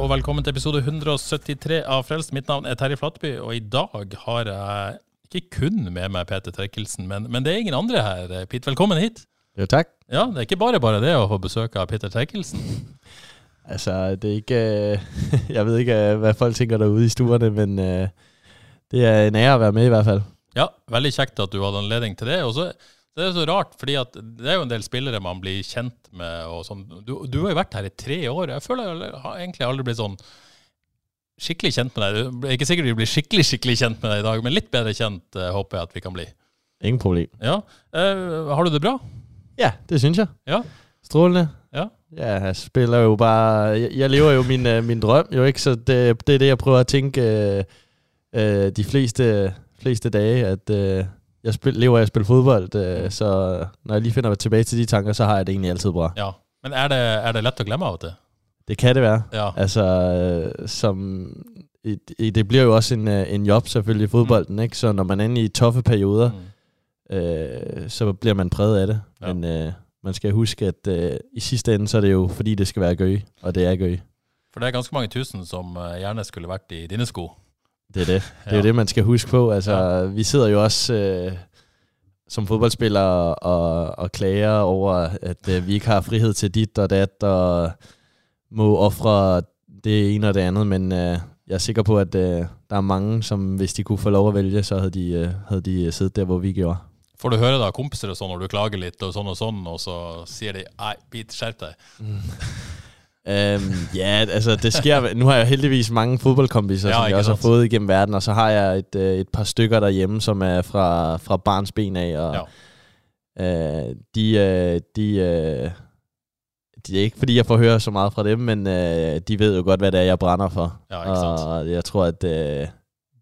Og velkommen til episode 173 av Frelst. Mitt navn er Terje Flatby, og i dag har jeg ikke kun med meg Peter Terkelsen, men, men det er ingen andre her. Pete, velkommen hit. Jo, tak. Ja, det er ikke bare bare det å få besøk av Peter Terkelsen. Altså, det er ikke... jeg ved ikke, hvad folk tænker derude i stuerne, men øh, det er en ære at være med i hvert fald. Ja, veldig kjekt at du hadde anledning til det. Og så det er så rart, fordi det er jo en del spillere man blir kjent med. og sånn. Du, du har jo vært her i tre år. Jeg føler jeg har egentlig aldri blitt sånn skikkelig kjent med deg. Det er ikke sikkert vi blir skikkelig skikkelig kjent med deg i dag, men litt bedre kjent eh, håper jeg at vi kan bli. Ingen problem. Ja, eh, Har du det bra? Ja, det synes jeg. Ja. Strålende. Ja. Ja, jeg spiller jo bare... Jeg, jeg lever jo min, øh, min drøm, jo ikke? Så det, det er det, jeg prøver tænke øh, øh, de fleste, fleste dage, at jeg spil, lever af at spille fodbold. Øh, så når jeg lige finder tilbage til de tanker, så har jeg det egentlig altid bra. Ja. Men er det, er det lett å glemme og til? Det kan det være. Ja. Altså, øh, som, i, i, det bliver jo også en, øh, en job selvfølgelig i fodbolden, ikke? Så når man er inde i toffe perioder, Mm. øh, så bliver man præget af det. Ja. Men øh, man skal huske, at øh, i sidste ende, så er det jo fordi, det skal være gøy, og det er gøy. For det er ganske mange tusen som eh, gjerne skulle vært i dine sko. Det er det. Det er Ja. det, man skal huske på. Altså, ja. vi sidder jo også øh, som fodboldspillere og, og klager over, at øh, vi ikke har frihed til dit og dat, og må ofre det ene og det andet, men øh, jeg er sikker på, at øh, der er mange, som hvis de kunne få lov at vælge, så havde de, øh, havde de siddet der, hvor vi gjorde. Får du høre da av kompiser og sånn når du klager litt, og sånn og sånn, og så sier de nei, bit, skjerp deg. Um, ja, altså det sker. Nu har jeg heldigvis mange fodboldkompiser, Ja, som jeg også har fået igennem verden, og så har jeg et, øh, et par stykker derhjemme, som er fra, fra barns ben af, og ja. øh, de, øh, de, øh, det er ikke fordi, jeg får høre så meget fra dem, men øh, de ved jo godt, hvad det er, jeg brænder for. Ja, og jeg tror, at øh,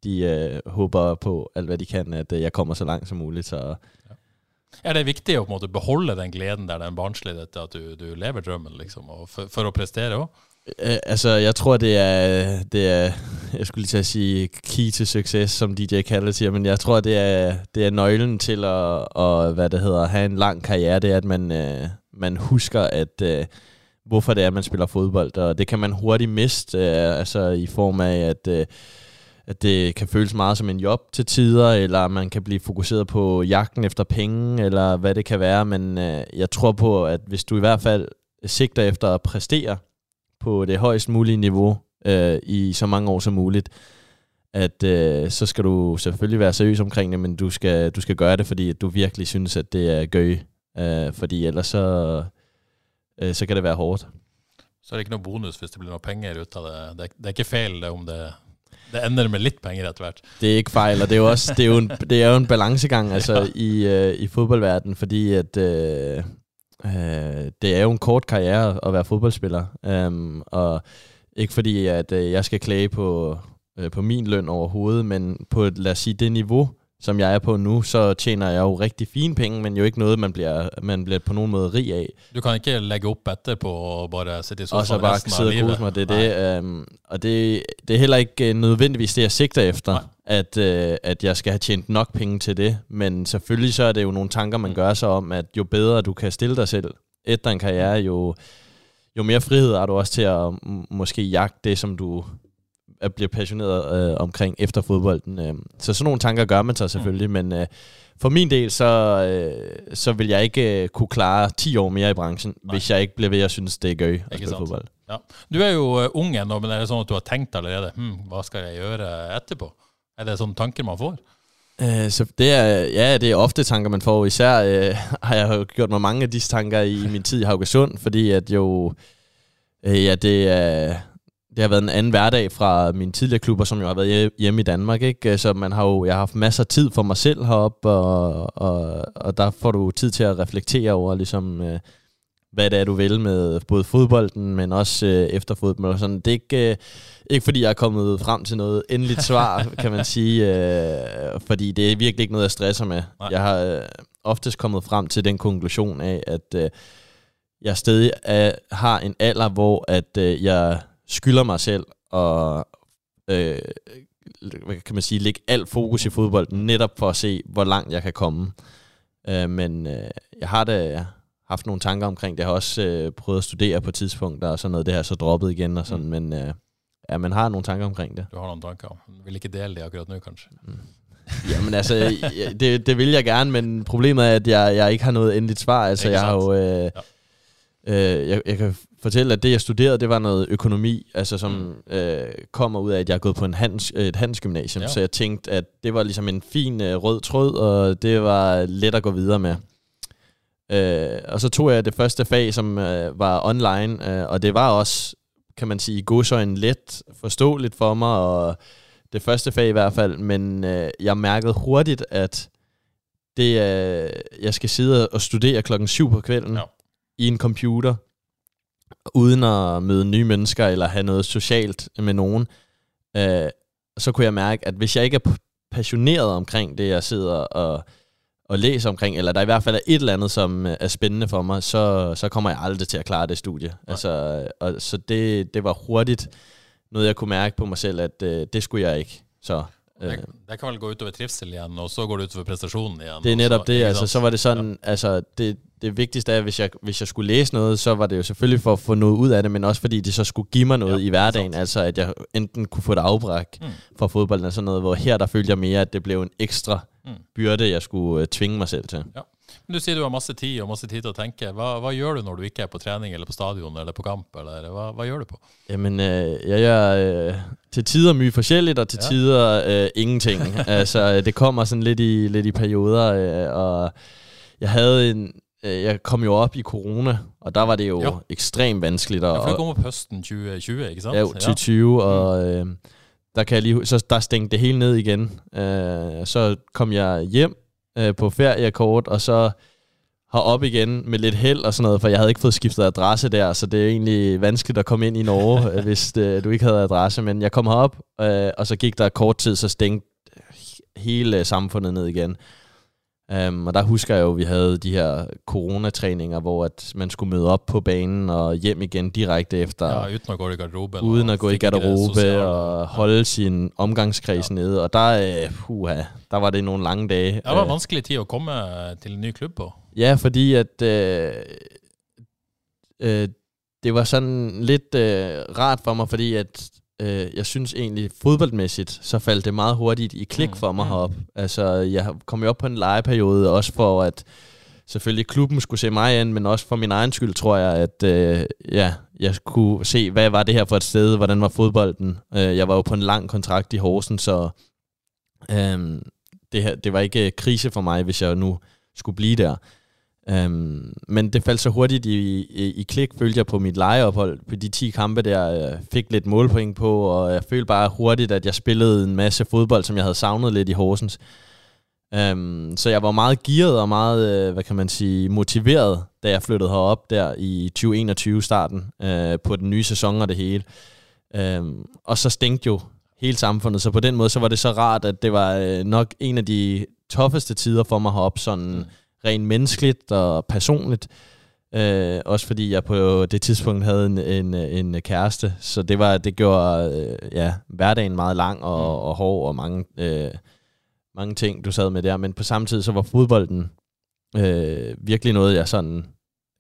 de øh, håber på alt, hvad de kan, at øh, jeg kommer så langt som muligt. Så er det viktig å på en måte beholde den gleden der, den barnslige, dette at du, du lever drømmen, liksom, og for, for å prestere òg? Øh, eh, altså, jeg tror, det er, det er, jeg skulle lige til at sige key to success, som DJ Khaled siger, men jeg tror, det er, det er nøglen til at, at hvad det hedder, have en lang karriere, det er, at man, øh, man husker, at øh, hvorfor det er, man spiller fodbold, og det kan man hurtigt miste, øh, altså i form af, at, øh, at det kan føles meget som en job til tider, eller man kan blive fokuseret på jagten efter penge, eller hvad det kan være, men øh, jeg tror på, at hvis du i hvert fald sigter efter at præstere, på det højst mulige niveau øh, i så mange år som muligt, at øh, så skal du selvfølgelig være seriøs omkring det, men du skal, du skal gøre det, fordi du virkelig synes, at det er gøy. Øh, fordi ellers så, øh, så kan det være hårdt. Så er det ikke noget bonus hvis det bliver noget penge ud af det. Det er, det er ikke fejl, det om det, det ender med litt penger etter hvert. Det er ikke fejl, og det er jo også det er jo en, det er jo en balancegang altså, ja. i, øh, i fodboldverdenen, fordi at øh, øh, det er jo en kort karriere at være fodboldspiller, øhm, og ikke fordi at øh, jeg skal klage på, øh, på min løn overhovedet, men på lad os sige det niveau, som jeg er på nu, så tjener jeg jo rigtig fine penge, men jo ikke noget, man bliver, man bliver på nogen måde rig af. Du kan ikke legge opp etterpå og bare sitte i Og så sofaen bare sidde og kose mig, det er det. Um, og det, det er heller ikke øh, nødvendigvis det, jeg sigter efter, Nej. at, øh, at jeg skal have tjent nok penge til det. Men selvfølgelig så er det jo nogle tanker, man Mm. gør sig om, at jo bedre du kan stille dig selv efter en karriere, jo, jo mere frihed har du også til at måske jagte det, som du er, bliver passioneret øh, omkring efter fodbolden. Øh. Så sådan nogle tanker gør man sig selvfølgelig, men øh, for min del, så, øh, så vil jeg ikke øh, kunne klare 10 år mere i branchen, Nej. hvis jeg ikke bliver ved at synes, det er gøy at Ikke spille sant? fodbold. Ja. Du er jo eh, ung ennå, men er det sånn at du har tenkt allerede hm, hva skal jeg gjøre etterpå? Er det sånne tanker man får? Øh, så det er, ja, det er ofte tanker, man får. Især øh, har jeg jo gjort mig mange af disse tanker i min tid i Haugesund, fordi at jo, øh, ja, det er, det har været en anden hverdag fra mine tidligere klubber, som jo har været hjemme i Danmark. Ikke? Så man har jo, jeg har haft masser af tid for mig selv heroppe, og, og, og der får du tid til at reflektere over, ligesom, øh, hvad det er, du vil med både fodbolden, men også øh, efter fodbold. Og sådan. Det er ikke, øh, ikke, fordi jeg er kommet frem til noget endeligt svar, kan man sige, øh, fordi det er virkelig ikke noget, jeg stresser med. Nej. Jeg har øh, oftest kommet frem til den konklusion af, at øh, jeg stadig er, har en alder, hvor at øh, jeg skylder mig selv og øh, hvad kan man sige, lægge alt fokus i fodbolden, netop for at se, hvor langt jeg kan komme. Øh, men øh, jeg har da haft nogle tanker omkring det. Jeg har også øh, prøvet at studere på tidspunkter og sådan noget. Det har så droppet igen og sådan, mm. men øh, ja, man har nogle tanker omkring det. Du har nogle tanker. Du vil ikke dele det akkurat nu, kanskje? Mm. Jamen altså, det, det vil jeg gerne, men problemet er, at jeg, jeg ikke har noget endeligt svar. Altså, jeg har jo... Øh, ja. øh, jeg, jeg kan fortælle, at det, jeg studerede, det var noget økonomi, altså som mm. øh, kommer ud af, at jeg er gået på en handels, et handelsgymnasium, ja. så jeg tænkte, at det var ligesom en fin øh, rød tråd, og det var let at gå videre med. Øh, og så tog jeg det første fag, som øh, var online, øh, og det var også, kan man sige, godsøjne let forståeligt for mig, og det første fag i hvert fald, men øh, jeg mærkede hurtigt, at det, øh, jeg skal sidde og studere klokken 7 på kvelden ja. i en computer, uden at møde nye mennesker eller have noget socialt med nogen, øh, så kunne jeg mærke, at hvis jeg ikke er passioneret omkring det, jeg sidder og, og læser omkring, eller der i hvert fald er et eller andet, som øh, er spændende for mig, så, så kommer jeg aldrig til at klare det studie. Altså, og, så det, det var hurtigt noget, jeg kunne mærke på mig selv, at øh, det skulle jeg ikke. Så det, øh. det kan vel gå ud over trivsel igen, og så går det ud over præstationen igen. Det er netop så, det, altså så var det sådan, ja. altså det, det vigtigste er, hvis jeg, hvis jeg skulle læse noget, så var det jo selvfølgelig for at få noget ud af det, men også fordi det så skulle give mig noget ja, i hverdagen, sant. altså at jeg enten kunne få et afbræk mm. fra fodbolden eller sådan noget, hvor her der følte jeg mere, at det blev en ekstra mm. byrde, jeg skulle uh, tvinge mig selv til. Ja. Men du siger du har masse tid og masse tid til at tænke. Hvad, hvad gør du, når du ikke er på træning eller på stadion eller på kamp? Eller hvad, hvad gør du på? Jamen, øh, jeg gør øh, til tider mye forskelligt, og til ja. tider øh, ingenting. altså, det kommer sådan lidt i, lidt i perioder, øh, og jeg havde en, øh, jeg kom jo op i corona, og der var det jo, jo. ekstremt vanskeligt. Og, jeg kom op høsten 2020, ikke sant? Ja, 2020, ja. og øh, der, kan jeg lige, så der stængte det hele ned igen. Øh, så kom jeg hjem øh, på feriekort, og så har op igen med lidt held og sådan noget, for jeg havde ikke fået skiftet adresse der, så det er egentlig vanskeligt at komme ind i Norge, øh, hvis øh, du ikke havde adresse. Men jeg kom herop, øh, og så gik der kort tid, så stængte hele samfundet ned igen. Um, og der husker jeg jo, at vi havde de her coronatræninger, hvor at man skulle møde op på banen og hjem igen direkte efter. Ja, uden at gå i garderobe. Uden at gå i garderobe og holde sin omgangskreds ja. nede. Og der, uh, puha, der var det nogle lange dage. Det var vanskelig tid at komme til en ny klub på. Ja, fordi at uh, uh, det var sådan lidt uh, rart for mig, fordi at øh, jeg synes egentlig, fodboldmæssigt, så faldt det meget hurtigt i klik mm, for mig mm. herop. Altså, jeg kom jo op på en legeperiode, også for at selvfølgelig klubben skulle se mig ind, men også for min egen skyld, tror jeg, at øh, ja, jeg kunne se, hvad var det her for et sted, hvordan var fodbolden. Øh, jeg var jo på en lang kontrakt i Horsen, så øh, det, her, det var ikke krise for mig, hvis jeg nu skulle blive der. Øhm, men det faldt så hurtigt i, i, i klik, følte jeg på mit lejeophold. På de 10 kampe der, jeg fik lidt målpoint på, og jeg følte bare hurtigt, at jeg spillede en masse fodbold, som jeg havde savnet lidt i Horsens. Øhm, så jeg var meget gearet og meget, øh, hvad kan man sige, motiveret, da jeg flyttede herop der i 2021-starten øh, på den nye sæson og det hele. Øhm, og så stænkte jo hele samfundet, så på den måde så var det så rart, at det var øh, nok en af de tougheste tider for mig herop, sådan... Mm rent menneskeligt og personligt. Øh, også fordi jeg på det tidspunkt havde en, en, en kæreste, så det var det gjorde øh, ja, hverdagen meget lang og, mm. og hård og mange, øh, mange ting, du sad med der. Men på samme tid, så var fodbolden øh, virkelig noget, jeg sådan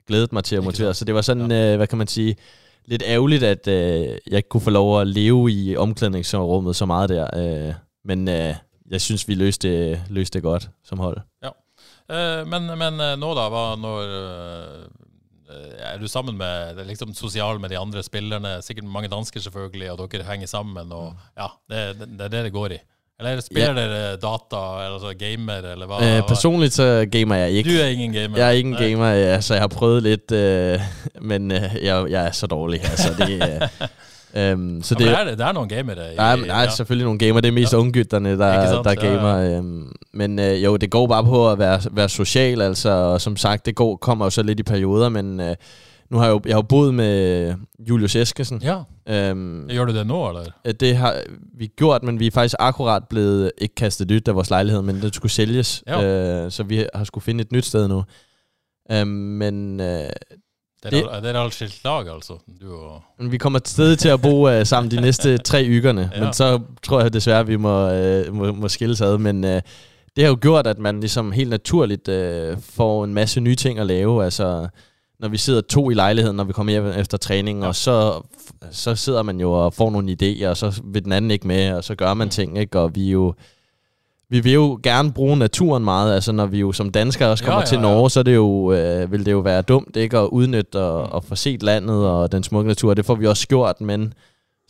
glædede mig til at motivere. Så det var sådan, øh, hvad kan man sige, lidt ærgerligt, at øh, jeg ikke kunne få lov at leve i omklædningsrummet så meget der. Øh, men øh, jeg synes, vi løste, løste det godt som hold. Eh, men, men eh, nå, da, hva når eh, er du sammen med liksom sosial med de andre spillerne? Sikkert mange dansker, selvfølgelig, og dere henger sammen. og mm. ja, Det, det, det er det det går i. Eller spiller ja. dere data, eller så gamer, eller hva? Øh, personligt så gamer jeg ikke. Du er ingen gamer? Jeg er ikke en gamer, ja, så jeg har prøvet lidt, øh, men øh, jeg, jeg er så dårlig. Altså, det, øh, Øhm, så Ja, det, det, er, det er nogle gamere der. der er, der er selvfølgelig nogle gamer, det er mest Ja. ja. unggytterne, der, sant? der Ja, ja. gamer. Øhm, men øh, jo, det går bare på at være, være social, altså, og som sagt, det går, kommer jo så lidt i perioder, men øh, nu har jeg jo, jeg har jo boet med Julius Eskesen. Ja. Øhm, Gjør du det nå, eller? Øh, Det har vi gjort, men vi er faktisk akkurat blevet ikke kastet nyt af vores lejlighed, men det skulle sælges. Ja. Øh, så vi har skulle finde et nyt sted nu. Øh, men øh, Det Det- er, det er alt skilt lag, altså. Du og... vi kommer stadig til at bo øh, sammen de næste tre ykerne, Ja. men så tror jeg desværre, at vi må, øh, må, må skilles ad. Men øh, det har jo gjort, at man ligesom helt naturligt øh, får en masse nye ting at lave. Altså, når vi sidder to i lejligheden, når vi kommer hjem efter træning, Ja. ja. og så, så sidder man jo og får nogle idéer, og så vil den anden ikke med, og så gør man Mm. ting, ikke? Og vi er jo... Vi vil jo gerne bruge naturen meget, altså når vi jo som danskere også kommer ja, til ja. Norge, så er det jo, øh, vil det jo være dumt ikke at udnytte og, Mm. og få set landet og den smukke natur. Det får vi også gjort, men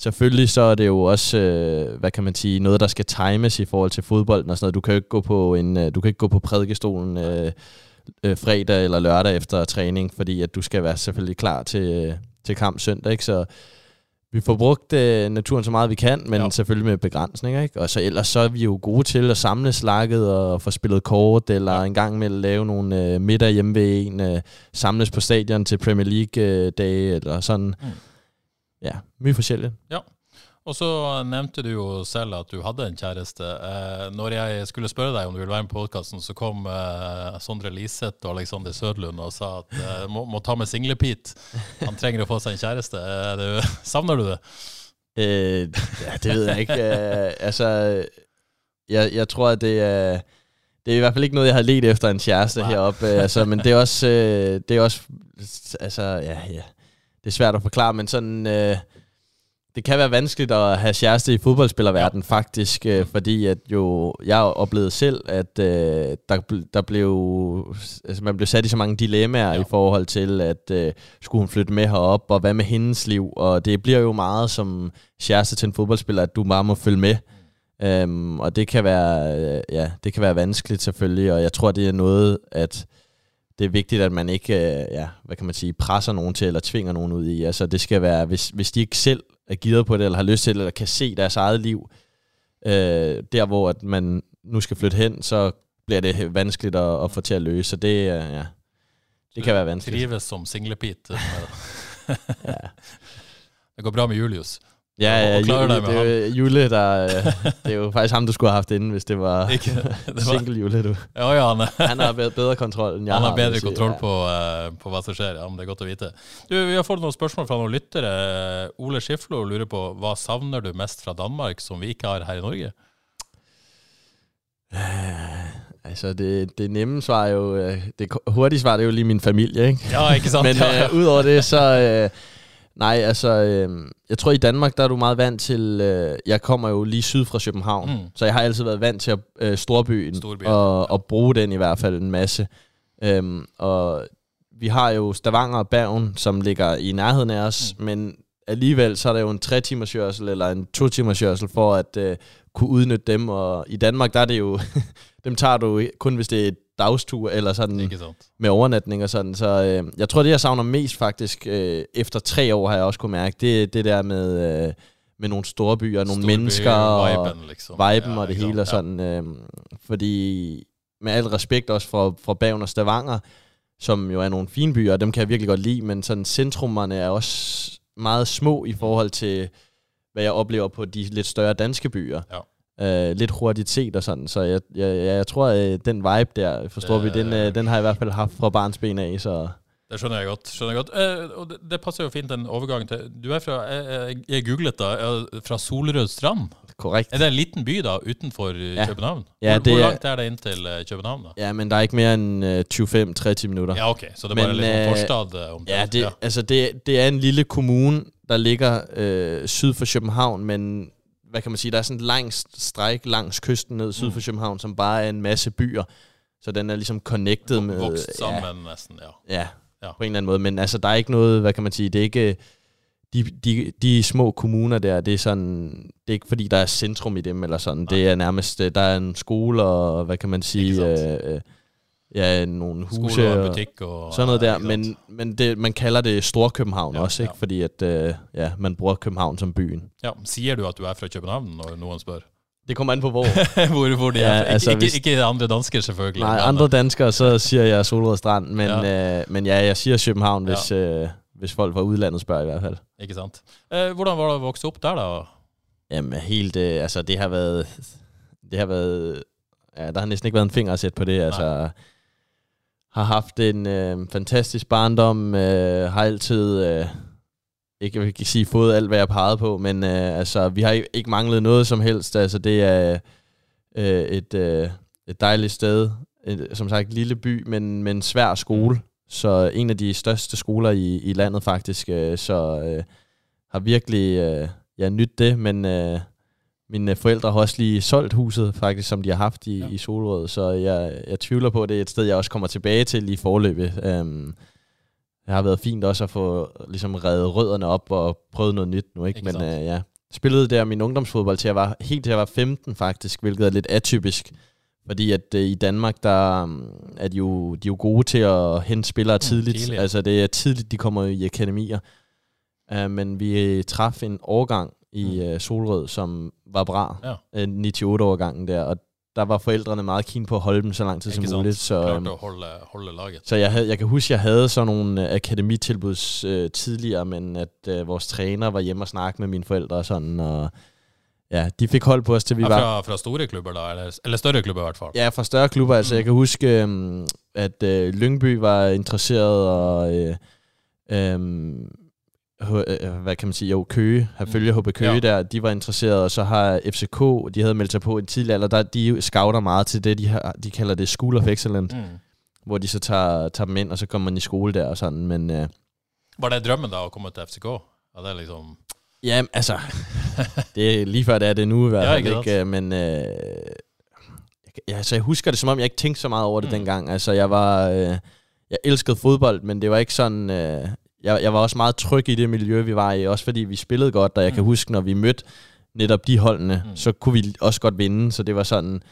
selvfølgelig så er det jo også, øh, hvad kan man sige, noget, der skal times i forhold til fodbolden og sådan noget. Du kan jo ikke gå på, en, øh, du kan ikke gå på prædikestolen øh, øh, fredag eller lørdag efter træning, fordi at du skal være selvfølgelig klar til, øh, til kamp søndag, ikke? Så vi får brugt øh, naturen så meget vi kan, men Ja. ja. selvfølgelig med begrænsninger, ikke? Og så ellers så er vi jo gode til at samle slakket og få spillet kort, eller Ja. ja. en gang med at lave nogle øh, middag hjemme ved en, øh, samles på stadion til Premier League-dage, eller sådan. Mm. Ja, mye forskelligt. Og så nevnte du jo selv at du hadde en kjæreste. Eh, når jeg skulle spørre deg om du ville være med på podkasten, så kom eh, Sondre Liseth og Alexander Sødlund og sa at eh, må, må ta med singlepit. Han trenger å få seg en kjæreste. Eh, det, savner du det? Øh, ja, det ved jeg ikke. Øh, altså, jeg, jeg tror, at det er... Det er i hvert fald ikke noget, jeg har let efter en kæreste Nej. heroppe. Øh, altså, men det er også... Det er også... Altså, ja, ja. Det er svært at forklare, men sådan... Det kan være vanskeligt at have kæreste i fodboldspillerverdenen, ja. faktisk, øh, fordi at jo, jeg har oplevet selv, at øh, der, der blev, altså man blev sat i så mange dilemmaer Ja. i forhold til, at øh, skulle hun flytte med herop, og hvad med hendes liv, og det bliver jo meget som kæreste til en fodboldspiller, at du bare må følge med. Um, og det kan være, øh, ja, det kan være vanskeligt selvfølgelig, og jeg tror, det er noget, at det er vigtigt, at man ikke, øh, ja, hvad kan man sige, presser nogen til, eller tvinger nogen ud i. Altså det skal være, hvis, hvis de ikke selv er givet på det, eller har lyst til det, eller kan se deres eget liv, øh, der hvor at man nu skal flytte hen, så bliver det vanskeligt at, at få til at løse. Så det, øh, ja, det kan være vanskeligt. Trives som singlepit. Ja. Det går bra med Julius. Ja, ja Jule, dig med det er jo Jule, der, øh, det er jo faktisk ham, du skulle have haft inden, hvis det var Ikke? Det var, single Jule, du. ja, ja, han, Han har bedre, kontrol, end jeg han har vil jeg bedre sige. kontroll Ja. på, eh, på hva som skjer. Ja, men det er godt å vite. Du, vi har fått noen spørsmål fra noen lyttere. Ole Skiflo lurer på hva savner du mest fra Danmark som vi ikke har her i Norge? Altså, det, det nemme svar er jo, øh, det hurtige svar det er jo lige min familie, ikke? Ja, ikke sant? Men ja, ja. øh, udover det, så... Øh, nej, altså... Øh, jeg tror, i Danmark, der er du meget vant til... Øh, jeg kommer jo lige syd fra København, Mm. så jeg har altid været vant til at, øh, storbyen, Storbyen, og, ja. og bruge den i hvert fald en masse. Øhm, og vi har jo Stavanger og Bergen, som ligger i nærheden af os, Mm. men alligevel så er der jo en tre timers kørsel eller en to timers kørsel for at øh, kunne udnytte dem. Og i Danmark, der er det jo... dem tager du kun, hvis det er et dagstur eller sådan med overnatning og sådan. Så øh, jeg tror, det jeg savner mest faktisk, øh, efter tre år har jeg også kunne mærke, det det der med, øh, med nogle store byer, nogle Storby, mennesker og viben, liksom. viben Ja, og det hele og sant? sådan. Øh, fordi med al respekt også for, for Bergen og Stavanger, som jo er nogle fine byer, og dem kan jeg virkelig godt lide, men sådan centrummerne er også meget små i forhold til, hvad jeg oplever på de lidt større danske byer. Ja. Uh, lidt hurtigt set og sådan, så jeg, jeg, jeg, tror, at den vibe der, forstår vi, Det- den, uh, den har jeg i hvert fald haft fra barns ben af, så Det skjønner jeg godt. skjønner jeg godt. Eh, og det, det passer jo fint, den overgangen til Du er fra Jeg, jeg, googlet, da. Fra Solrød strand. korrekt. Er det en liten by, da, utenfor eh, Ja. København? Ja, hvor, det hvor er- langt er det inn til København, da? Ja, men der er ikke mere end uh, 25-30 minutter. Ja, ok. Så det er bare Men, litt forstad eh, omtrent? Ja, det, altså det, det er en lille kommune, der ligger øh, syd for København, men hvad kan man sige, der er sådan et langt stræk langs kysten ned syd Mm. for København, som bare er en masse byer. Så den er ligesom connected med... Vokst ja, sammen. Ja. ja, Ja. ja, på en eller anden måde. Men altså, der er ikke noget, hvad kan man sige, det er ikke... De, de, de små kommuner der, det er sådan, det er ikke fordi, der er centrum i dem eller sådan. Nej. Det er nærmest, øh, der er en skole og, hvad kan man sige, øh, øh, ja, nogle huse Skole og butikk og sådan noget der. ikke Men, men det, man kalder det Storkøbenhavn Ja, også, ikke? ja. Fordi at, øh, ja, man bruger København som byen. ja, Sier du at du er fra København når noen spør? Det kommer an på hvor. hvor, hvor de Ja, er fra? altså, ikke, hvis- ikke, ikke andre dansker, selvfølgelig. Nej, andre danskere, så siger jeg Solrød Strand. Men Ja. øh, men ja jeg siger København, Ja. hvis, øh, hvis folk fra udlandet spørger i hvert fald. Ikke sant. Eh, hvordan var det å vokse opp der, da? Jamen helt, øh, altså det har været, det har været, ja, der har næsten ikke været en finger at sætte på det, altså har haft en øh, fantastisk barndom, øh, har altid, øh, ikke jeg kan sige fået alt, hvad jeg pegede på, men øh, altså vi har ikke- ikke manglet noget som helst, altså det er øh, et, øh, et dejligt sted, et, som sagt lille by, men, men svær skole, så en af de største skoler i, i landet faktisk, øh, så øh, har virkelig øh, ja, nyt det, men øh, mine forældre har også lige solgt huset, faktisk, som de har haft i, Ja. i Solrød, så jeg, jeg tvivler på, at det er et sted, jeg også kommer tilbage til i forløbet. Um, det har været fint også at få ligesom reddet rødderne op og prøvet noget nyt nu, ikke? Ikke men øh, ja, spillede der min ungdomsfodbold til jeg var helt til jeg var 15 faktisk, hvilket er lidt atypisk. Fordi at øh, i Danmark, der um, er de jo, de er jo gode til at hente spillere tidligt. tidligt. altså det er tidligt, de kommer i akademier. Uh, men vi traf en årgang i uh, Solrød, som var bra. Ja. Uh, 98-årgangen der. Og der var forældrene meget keen på at holde dem så lang tid som Ikke muligt. Så, øhm, holde, holde laget. så jeg, havde, jeg kan huske, jeg havde sådan nogle uh, akademitilbud uh, tidligere, men at uh, vores træner var hjemme og snakke med mine forældre og sådan. Og, ja, de fik hold på os, til vi Ja, var... fra, fra store klubber, da? Eller, eller større klubber, i hvert fall. Ja, fra større klubber. Altså, Mm. jeg kan huske, øhm, at øh, Lyngby var interesseret, og øh, øh, hvad kan man sige, jo, Køge, har følge HB Køge Ja. der, de var interesserede, og så har FCK, de havde meldt sig på en tidlig alder, der, de scouter meget til det, de, har, de kalder det School of Excellence, mm. Mm. hvor de så tager, tager dem ind, og så kommer man i skole der og sådan, men øh, Var det drømmen, da, å komme til FCK? Ja, det er liksom ja, altså, det er lige før det er det nu i hvert fald, ikke ikke, ikke? men øh, jeg, så jeg husker det, som om jeg ikke tænkte så meget over det Mm. mm. dengang, altså jeg var, øh, jeg elskede fodbold, men det var ikke sådan, øh, jeg, jeg var også meget tryg i det miljø, vi var i, også fordi vi spillede godt, og jeg Mm. kan huske, når vi mødte netop de holdene, Mm. så kunne vi også godt vinde, så det var sådan,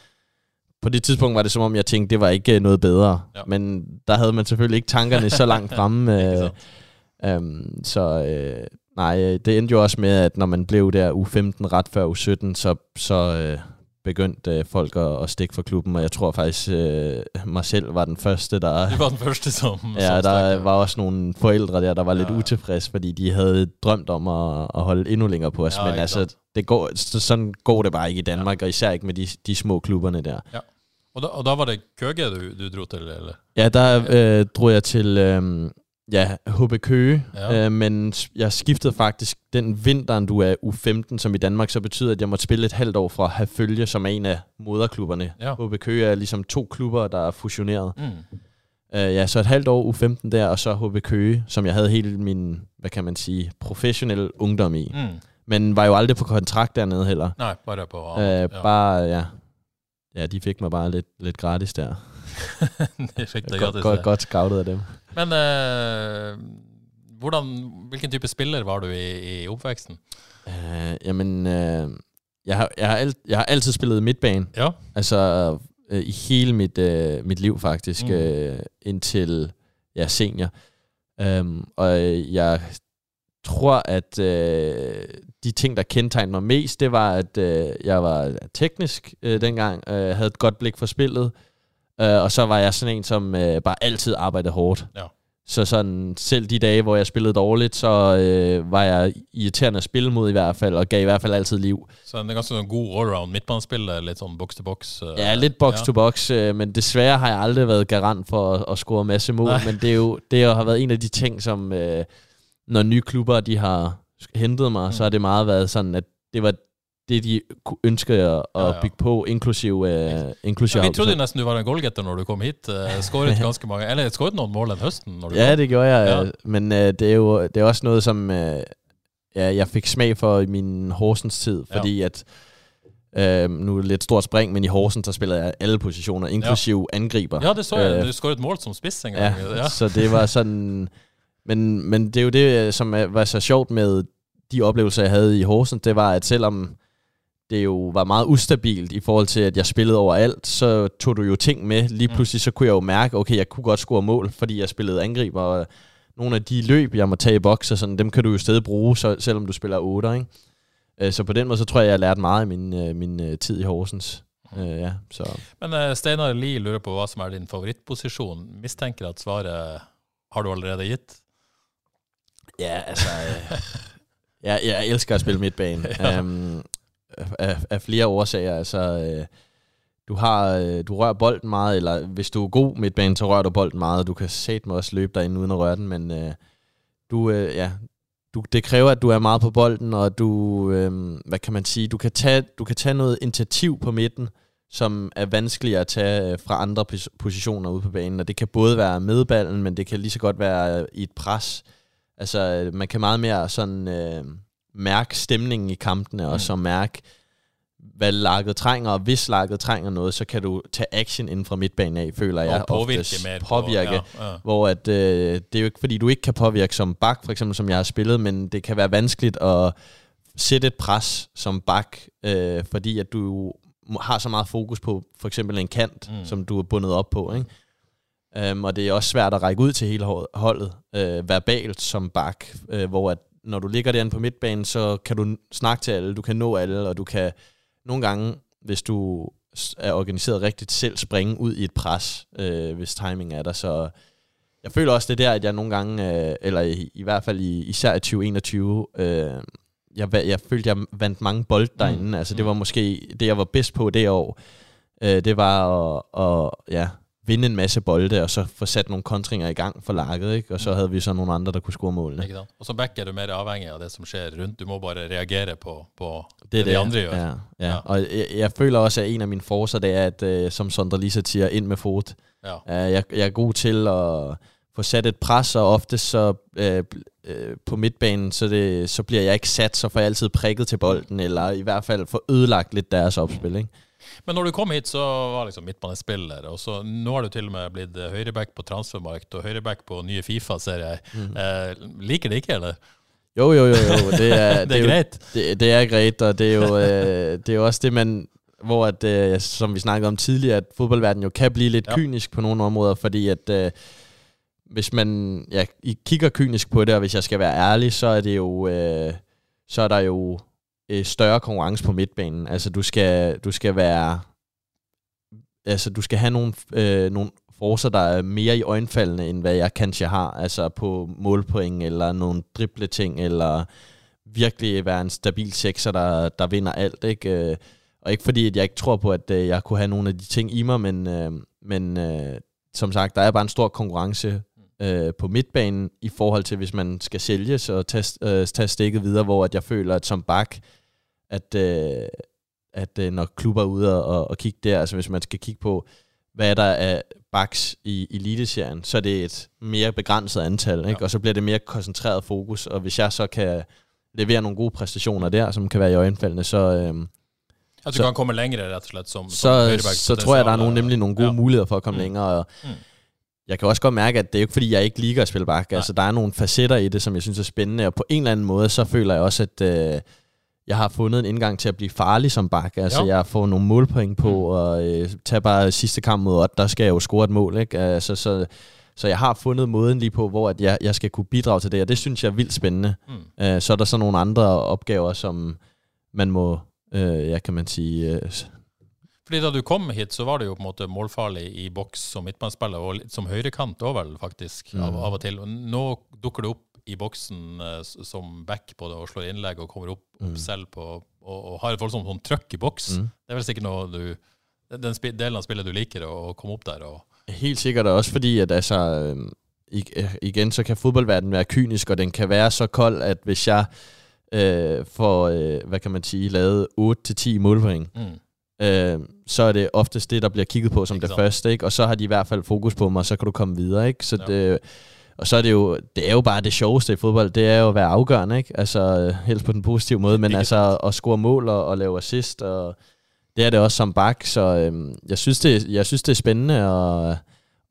på det tidspunkt var det som om, jeg tænkte, det var ikke øh, noget bedre, Ja. men der havde man selvfølgelig ikke tankerne så langt fremme, øh? Um, så øh, nej, øh, det endte jo også med, at når man blev der u 15 ret før u 17, så, så øh, begyndte øh, folk at, at stikke for klubben, og jeg tror faktisk, øh, mig selv var den første, der... Du var den første som, Ja, som der stak. var også nogle forældre der, der var Ja, lidt ja. utilfredse, fordi de havde drømt om at, at holde endnu længere på os. Ja, Men altså, det går, så, sådan går det bare ikke i Danmark, og især ikke med de, de små klubberne der. Og da, og da var det Køge du, du dro til, eller? Ja, der øh, drog jeg til øh, ja, HB Køge, Ja. øh, men jeg skiftede faktisk den vinteren, du er U15, som i Danmark så betyder, at jeg måtte spille et halvt år fra at have følge som en af moderklubberne. Ja. HB Køge er ligesom to klubber, der er fusioneret. Mm. Øh, ja, så et halvt år U15 der, og så HB Køge, som jeg havde hele min, hvad kan man sige, professionelle ungdom i. Mm. Men var jo aldrig på kontrakt dernede heller. Nei, bare på Øh, ja. Bare, ja. Ja, de fik mig bare lidt, lidt gratis der. Det fikk det Godt, godt, det. godt scoutet af dem. Men eh, hvordan, hvilken type spiller var du i, i oppveksten? Uh, jamen, uh, jeg, har, jeg, har alt, jeg har altid spillet midtbane. Ja. Altså uh, i hele mit, uh, mit liv faktisk, Mm. uh, indtil ja, senior. Um, og øh, jeg tror, at uh, de ting, der kendetegnede mig mest, det var, at uh, jeg var teknisk uh, dengang, uh, havde et godt blik for spillet, uh, og så var jeg sådan en, som uh, bare altid arbejdede hårdt. Ja. Så sådan, selv de dage, hvor jeg spillede dårligt, så øh, var jeg irriterende at spille mod i hvert fald, og gav i hvert fald altid liv. Så en ganske sånn god allround midtbanespiller, litt sånn box to box. eh, Ja, lidt box ja. to box, øh, men desværre har jeg aldrig været garant for at, at score en masse mål, Nej. men det, er jo, det har været en af de ting, som øh, når nye klubber de har hentet mig, mm. så har det meget været sådan, at det var det, de kunne ønske at, Ja, ja. bygge på, inklusive, øh, inklusive Ja, vi trodde nesten du var en goalgetter når du kom hit. Uh, skåret ganske mange Eller skåret noen mål den høsten? Når du Ja, kom. det gjorde jeg, Ja. ja. men øh, det er jo det er også noget, som øh, ja, jeg fik smag for i min Horsens tid, Ja. fordi at øh, nu er det lidt stort spring, men i Horsens, der spillede jeg alle positioner, inklusive ja. angriber. Ja, det så jeg. Øh, Du skåret mål som spiss en ja. Ja. så det var sådan... Men, men det er jo det, som var så sjovt med de oplevelser, jeg havde i Horsens, det var, at selvom det jo var meget ustabilt i forhold til, at jeg spillede overalt, så tog du jo ting med. Lige pludselig så kunne jeg jo mærke, okay, jeg kunne godt score mål, fordi jeg spillede angriber, og nogle af de løb, jeg må tage i boks, og sådan, dem kan du jo stadig bruge, så, selvom du spiller 8, ikke? Øh, Så på den måde, så tror jeg, jeg har lært meget i min, øh, min øh, tid i Horsens. Øh, ja, så. Men eh, Steinar Lie lurer på hva som er din favorittposisjon. Mistenker at svaret har du allerede gitt. Ja, altså... Øh, jeg, jeg elsker at spille midtbane. ja. um, af, af flere årsager. Altså, øh, du, har, øh, du rører bolden meget, eller hvis du er god midtbane, så rører du bolden meget. Du kan satme også løbe derinde uden at røre den, men øh, du, øh, ja, du, det kræver, at du er meget på bolden, og du, øh, hvad kan man sige, du kan, tage, du kan tage noget initiativ på midten, som er vanskeligere at tage øh, fra andre positioner ude på banen, og det kan både være med ballen, men det kan lige så godt være øh, i et pres. Altså, øh, man kan meget mere sådan øh, mærke stemningen i kampene, mm. og så mærke, hvad laget trænger, og hvis laget trænger noget, så kan du tage action inden fra midtbanen af, føler jeg. Og påvirke oftest. mere på- Påvirke, ja, ja. hvor at, øh, det er jo ikke, fordi du ikke kan påvirke som bak, for eksempel, som jeg har spillet, men det kan være vanskeligt at sætte et pres som bak, øh, fordi at du har så meget fokus på for eksempel en kant, mm. som du er bundet op på, ikke? Um, og det er også svært at række ud til hele hold- holdet øh, verbalt som bak, øh, hvor at når du ligger derinde på midtbanen, så kan du snakke til alle, du kan nå alle, og du kan nogle gange, hvis du er organiseret rigtigt, selv springe ud i et pres, øh, hvis timing er der. Så jeg føler også, det er der, at jeg nogle gange, øh, eller i, i hvert fald i, især i 2021, øh, jeg, jeg følte, jeg vandt mange bold derinde. Mm. Altså det var måske det, jeg var bedst på det år. Øh, det var at, at ja, vinde en masse bolde, og så få sat nogle kontringer i gang for laget, ikke? og så havde vi så nogle andre, der kunne score målene. Og som back er du mer avhengig av det som skjer rundt. Du må bare reagere på, på det, Det det de andre gjør. Ja, ja. Ja. ja. Og jeg, jeg føler også, at en af mine forser, det er, at øh, som Sondre Lisa siger, ind med fod. Ja. Uh, jeg, jeg er god til at få sat et pres, og ofte så øh, øh, på midtbanen, så, det, så bliver jeg ikke sat, så får jeg altid prikket til bolden, eller i hvert fald få ødelagt lidt deres opspil. Ikke? Men når du kom hit, så var liksom midtbanespiller, og så nå har du til og med blitt eh, høyreback på transfermarkt og høyreback på nye Fifa, ser jeg. Mhm. Eh, liker det ikke, eller? Jo, jo, jo, jo. Det er, Det er greit. Det, det er greit, og det er jo, øh, det er jo også det, man hvor at, øh, som vi snakkede om tidligere, at fodboldverdenen jo kan blive lidt ja. kynisk på nogle områder, fordi at øh, hvis man ja, I kigger kynisk på det, og hvis jeg skal være ærlig, så er det jo øh, så er der jo øh, større konkurrence på midtbanen. Altså du skal du skal være altså du skal have nogle øh, nogle forser, der er mere i øjenfaldene, end hvad jeg kanskje har, altså på målpoint, eller nogle dribleting, eller virkelig være en stabil sekser, der, der vinder alt, ikke? Øh, og ikke fordi, at jeg ikke tror på, at øh, jeg kunne have nogle af de ting i mig, men, øh, men øh, som sagt, der er bare en stor konkurrence øh, på midtbanen i forhold til, hvis man skal sælges og tage, øh, tage stikket videre, hvor at jeg føler, at som bak, at, øh, at øh, når klubber er ude og, og, kigge der, altså hvis man skal kigge på, hvad er der af backs i eliteserien, så er det et mere begrænset antal, ikke? Ja. og så bliver det mere koncentreret fokus, og hvis jeg så kan levere nogle gode præstationer der, som kan være i øjenfaldene, så, At du Så- kan komme længere, rett og slett, som, så, så tror jeg, der er nogle, nemlig nogle gode ja. ja. muligheder for at komme Mm. mm. længere. Og Mm. Jeg kan også godt mærke, at det er jo ikke fordi, jeg ikke liker at spille bak. Altså, der er nogle facetter i det, som jeg synes er spændende, og på en eller anden måde, så føler jeg også, at øh, jeg har fundet en indgang til at blive farlig som bak. Altså, ja. jeg får nogle målpoint på, og øh, tager bare sidste kamp mod Ott, der skal jeg jo score et mål. Ikke? Altså, så, så jeg har fundet måden lige på, hvor at jeg, jeg skal kunne bidrage til det, og det synes jeg er vildt spændende. Mm. Øh, så er der så nogle andre opgaver, som man må, øh, ja, kan man sige, øh, Fordi da du kom hit, så var du jo på en måte målfarlig i boks som midtbanespiller, og som høyrekant òg, vel, faktisk, av, Mm. av og til. Og nå dukker du opp i boksen eh, som back på det og slår innlegg og kommer opp, opp Mm. selv på, og, og har et voldsomt sånn trøkk i boks. Mm. Det er vel sikkert noe du Den delen av spillet du liker, å komme opp der og Helt sikkert, og også fordi, at altså, øhm, øh, igen, så kan fodboldverdenen være kynisk, og den kan være så kold, at hvis jeg øh, får, øh, hvad kan man sige, lavet 8-10 målpoint, mm. øh, så er det oftest det, der bliver kigget på som Ikke det sant? første, ikke? og så har de i hvert fald fokus på mig, og så kan du komme videre. Ikke? Så Ja. det, og så er det jo, det er jo bare det sjoveste i fodbold, det er jo at være afgørende, ikke? Altså helst på den positive måde, men altså at score mål og, og lave assist, og det er det også som bak, så øhm, jeg, synes det, jeg synes det er spændende at,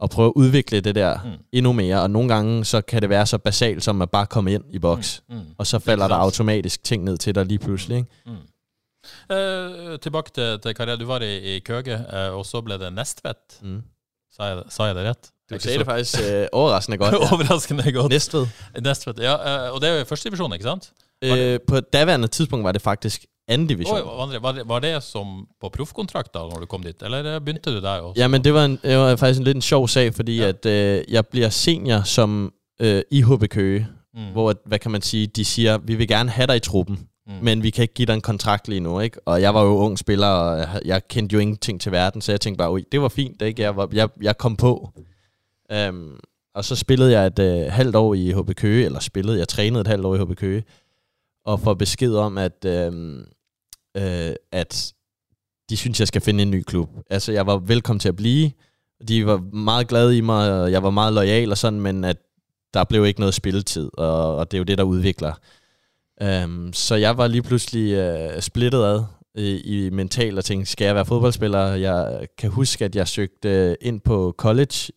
at prøve at udvikle det der Mm. mm. endnu mere, og nogle gange så kan det være så basalt som at bare komme ind i boks, Mm. og så falder der automatisk ting ned til dig lige pludselig, ikke? Mm. Eh, tilbake til, til karriere. Du var i, i Køge, eh, og så ble det Nestvedt. Mm. Sa, jeg, sa jeg det rett? Du så- det faktisk øh, overraskende godt. Ja. Overraskende godt. Næstved. Nestvedt, ja. eh, og det er første divisjon, ikke sant? Øh, på daværende tidspunkt var det faktisk anden division. Oi, André, var, det, var det som på proffkontrakt da når du kom dit, eller begynte du der også? Jamen, det var, en, det var faktisk en lidt en sjov sag, fordi Ja. ja. at øh, jeg bliver senior som øh, i HB Køge, Mm. hvor, hvad kan man sige, de siger, vi vil gerne have dig i truppen, Mm. men vi kan ikke give dig en kontrakt lige nu, ikke? Og jeg var jo ung spiller, og jeg, kendte jo ingenting til verden, så jeg tænkte bare, det var fint, ikke? Jeg, var, jeg, jeg kom på. Um, og så spillede jeg et øh, halvt år i HB Køge, eller spillede, jeg trænede et halvt år i HB Køge, og får besked om, at, øh, øh, at de synes, jeg skal finde en ny klub. Altså, jeg var velkommen til at blive. De var meget glade i mig, og jeg var meget lojal og sådan, men at der blev ikke noget spilletid, og, og det er jo det, der udvikler. Um, så jeg var lige pludselig uh, splittet ad i, i mental og tænkte, skal jeg være fodboldspiller? Jeg kan huske, at jeg søgte øh, ind på college.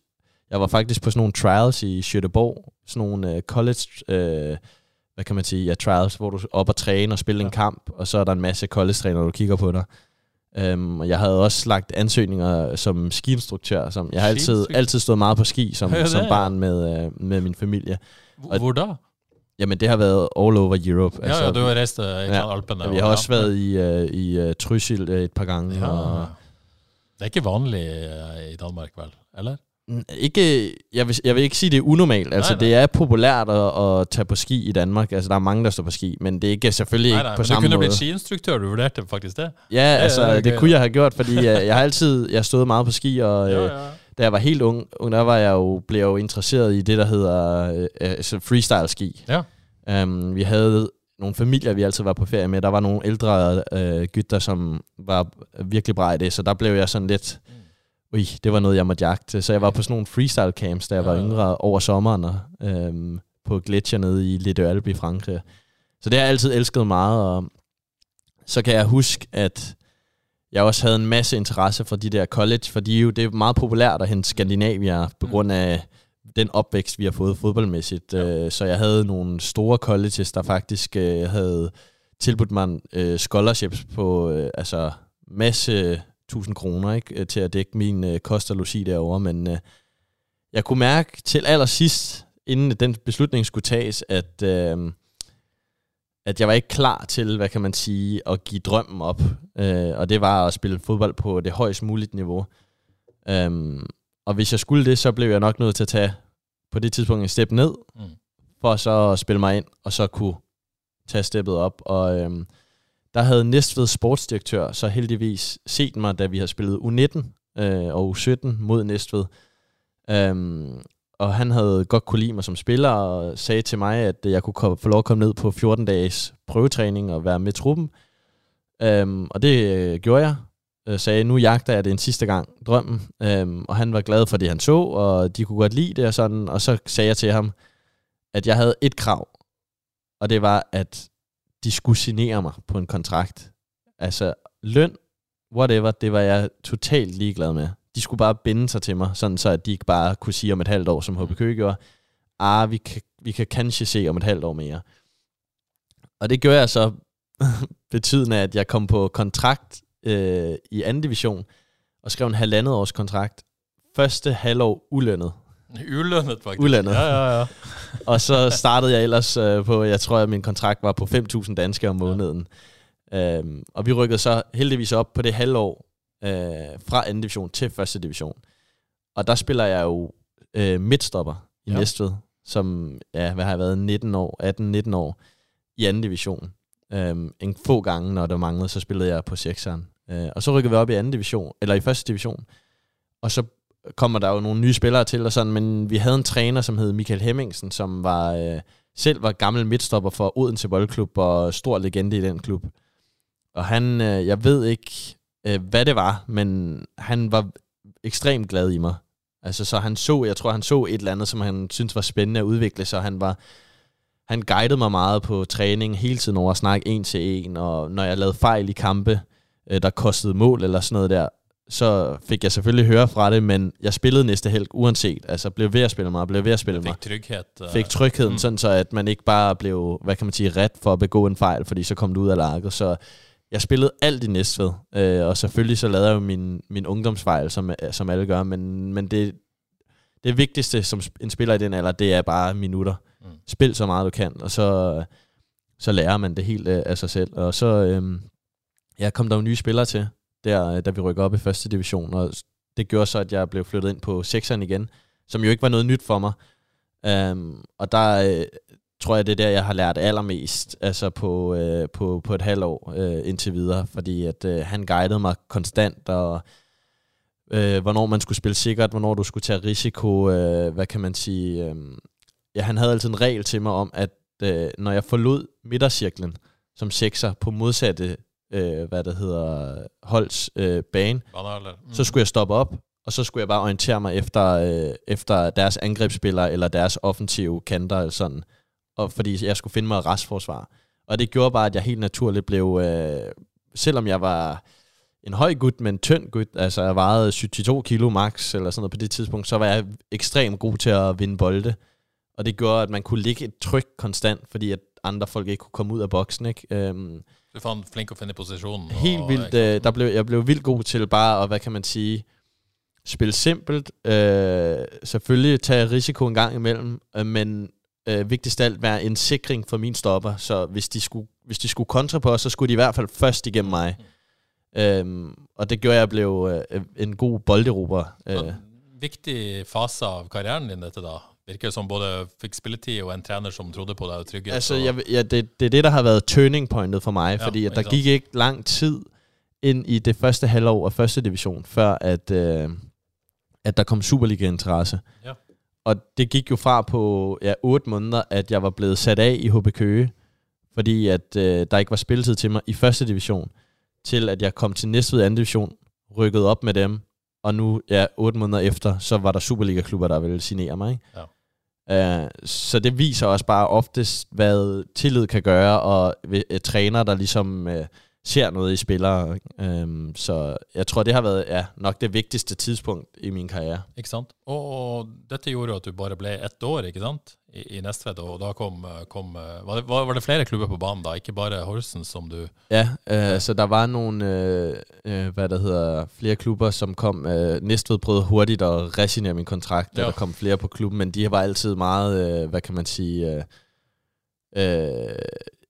Jeg var faktisk på sådan nogle trials i Sjøteborg. Sådan nogle uh, college, uh, hvad kan man sige, ja, trials, hvor du er op og træne og spille ja. en kamp, og så er der en masse college-trænere, der kigger på dig. Um, og jeg havde også lagt ansøgninger som skiinstruktør. Som, jeg har altid, altid stået meget på ski som, Ja, som barn med, uh, med min familie. Hvor, hvor da? Jamen, det har været all over Europe. Ja, ja, du har reist eh, i Ja. Alpene. vi har og- også været i, uh, i uh, Trysil et par gange. ja. Og, Det er ikke vanlig eh, i Danmark, vel? Eller? Ikke, jeg, vil, jeg vil ikke sige, det er unormalt. Altså, Nej, nej. det er populært at, at tage på ski i Danmark. Altså, der er mange, der står på ski, men det er ikke, selvfølgelig Nej, ikke nej, på men du samme kunne måde. blitt skiinstruktør, du vurderte faktisk det? Ja, altså, ja, det, okay. det kunne jeg have gjort, fordi uh, jeg har altid jeg har stået meget på ski, og Ja, øh, ja. da jeg var helt ung, ung, der var jeg jo, blev jeg jo interesseret i det, der hedder øh, altså freestyle ski. Ja. Um, vi havde nogle familier, vi altid var på ferie med. Der var nogle ældre øh, gytter, som var virkelig bra i det, så der blev jeg sådan lidt... Ui, det var noget, jeg måtte jagte. Så jeg var på sådan nogle freestyle camps, da jeg var Ja, ja. yngre over sommeren, øhm, på gletsjer nede i Deux Alpes i Frankrig. Så det har jeg altid elsket meget, og så kan jeg huske, at jeg også havde en masse interesse for de der college, fordi jo, det er meget populært at hente Skandinavier på Mm. grund af den opvækst, vi har fået fodboldmæssigt. Øh, Så jeg havde nogle store colleges, der faktisk øh, havde tilbudt mig øh, scholarships på altså masse tusind kroner ikke, øh, til at dække min øh, kost og logi derovre, men øh, jeg kunne mærke til allersidst, inden den beslutning skulle tages, at, øh, at jeg var ikke klar til, hvad kan man sige, at give drømmen op. Øh, og det var at spille fodbold på det højst muligt niveau. Um, og hvis jeg skulle det, så blev jeg nok nødt til at tage på det tidspunkt en step ned, Mm. for så at spille mig ind, og så kunne tage steppet op. Og øhm, der havde Næstved sportsdirektør så heldigvis set mig, da vi havde spillet U19 øh, og U17 mod Næstved. Øhm, og han havde godt kunne lide mig som spiller, og sagde til mig, at jeg kunne komme, få lov at komme ned på 14 dages prøvetræning og være med truppen. Øhm, og det øh, gjorde jeg. Øh, sagde, nu jagter jeg det en sidste gang, drømmen. Øhm, og han var glad for det, han så, og de kunne godt lide det og sådan. Og så sagde jeg til ham, at jeg havde et krav, og det var, at de skulle signere mig på en kontrakt. Altså løn, whatever, det var jeg totalt ligeglad med. De skulle bare binde sig til mig, sådan så at de ikke bare kunne sige om et halvt år, som HB Køge gjorde, ah, vi kan, vi kan kanskje se om et halvt år mere. Og det gjorde jeg så betydende, at jeg kom på kontrakt øh, i anden division, og skrev en halvandet års kontrakt. Første halvår ulønnet. Ulønnet, faktisk. Ulønnet. Ja, ja, ja. Og så startede jeg ellers øh, på, jeg tror, at min kontrakt var på 5.000 danske om måneden. Ja. Øhm, og vi rykkede så heldigvis op på det halvår øh, fra anden division til første division. Og der spiller jeg jo øh, midtstopper i Ja. Næstved, som, ja, hvad har jeg været, 19 år, 18-19 år i anden division. Øhm, en få gange, når der manglede, så spillede jeg på sekseren. Øh, og så rykkede vi op i anden division, eller i første division. Og så kommer der jo nogle nye spillere til og sådan, men vi havde en træner, som hed Michael Hemmingsen, som var øh, selv var gammel midtstopper for Odense Boldklub og stor legende i den klub. Og han, øh, jeg ved ikke, øh, hvad det var, men han var ekstremt glad i mig. Altså, så han så, jeg tror, han så et eller andet, som han syntes var spændende at udvikle, så han var, han guidede mig meget på træning hele tiden over at snakke en til en, og når jeg lavede fejl i kampe, øh, der kostede mål eller sådan noget der, så fik jeg selvfølgelig høre fra det, men jeg spillede næste helg uanset. Altså blev ved at spille mig, blev ved at spille mig. Fikk trygghet. eh, Fik trygheden, mm. sådan så at man ikke bare blev, hvad kan man sige, ret for at begå en fejl, fordi så kom du ud af larket. Så jeg spillede alt i Næstved, øh, og selvfølgelig så lavede jeg jo min, min ungdomsfejl, som, som alle gør, men, men det, det vigtigste som en spiller i den alder, det er bare minutter. Mm. Spil så meget du kan, og så, så lærer man det helt øh, af sig selv. Og så øh, ja, kom der jo nye spillere til, der, øh, da vi rykker op i første division, og det gjorde så, at jeg blev flyttet ind på sekseren igen, som jo ikke var noget nyt for mig. Um, og der øh, tror jeg, det er der, jeg har lært allermest, altså på, øh, på, på et halvt år øh, indtil videre, fordi at øh, han guidede mig konstant, og øh, hvornår man skulle spille sikkert, hvornår du skulle tage risiko, øh, hvad kan man sige. Øh, ja, han havde altid en regel til mig om, at øh, når jeg forlod midtercirklen som sekser på modsatte, øh, hvad det hedder, holds øh, bane, mm. så skulle jeg stoppe op, og så skulle jeg bare orientere mig efter, øh, efter deres angrebsspillere, eller deres offensive kanter, eller sådan, og fordi jeg skulle finde mig et restforsvar. Og det gjorde bare, at jeg helt naturligt blev, øh, selvom jeg var en høj gut, men tynd gut, altså jeg vejede 72 kilo max, eller sådan noget på det tidspunkt, så var jeg ekstremt god til at vinde bolde. Og det gjorde, at man kunne ligge et tryk konstant, fordi at andre folk ikke kunne komme ud af boksen, ikke? Øhm, du fandt flink at finde positionen. Helt vildt. Øh, der blev, jeg blev vildt god til bare at, hvad kan man sige, spille simpelt. Øh, selvfølgelig tage risiko en gang imellem, øh, men øh, vigtigst af alt være en sikring for min stopper. Så hvis de skulle, hvis de skulle kontre på os, så skulle de i hvert fald først igennem mig. Mm. Øhm, og det gjorde, at jeg blev øh, en god bolderober. Øh. Vigtig fase af karrieren din, dette da? Virker som både fik spilletid og en træner, som trodde på dig og trygghed. Altså, jeg, ja, det, det er det, der har været turning pointet for mig, ja, fordi at der gik ikke lang tid ind i det første halvår af første division, før at, øh, at der kom Superliga-interesse. Ja. Og det gik jo fra på ja, 8 måneder, at jeg var blevet sat af i HB Køge, fordi at øh, der ikke var spilletid til mig i første division, til at jeg kom til Næstved anden division, rykkede op med dem, og nu, ja, 8 måneder efter, så var der Superliga-klubber, der ville signere mig. Ikke? Ja. Uh, så det viser også bare oftest, hvad tillid kan gøre, og uh, træner, der ligesom... Uh, ser noget i spillere. Øhm, så jeg tror, det har været ja, nok det vigtigste tidspunkt i min karriere. Ikke sant? Og dette gjorde at du bare blev ett år, ikke sant? I, i Næstved, og da kom, kom var, det, var, det flere klubber på banen da, ikke bare Horsens, som du... Ja, øh, så der var nogle, øh, øh, hvad der hedder, flere klubber, som kom. Øh, Næstved prøvede hurtigt at resignere min kontrakt, ja. der kom flere på klubben, men de var altid meget, øh, hvad kan man sige... Øh, øh,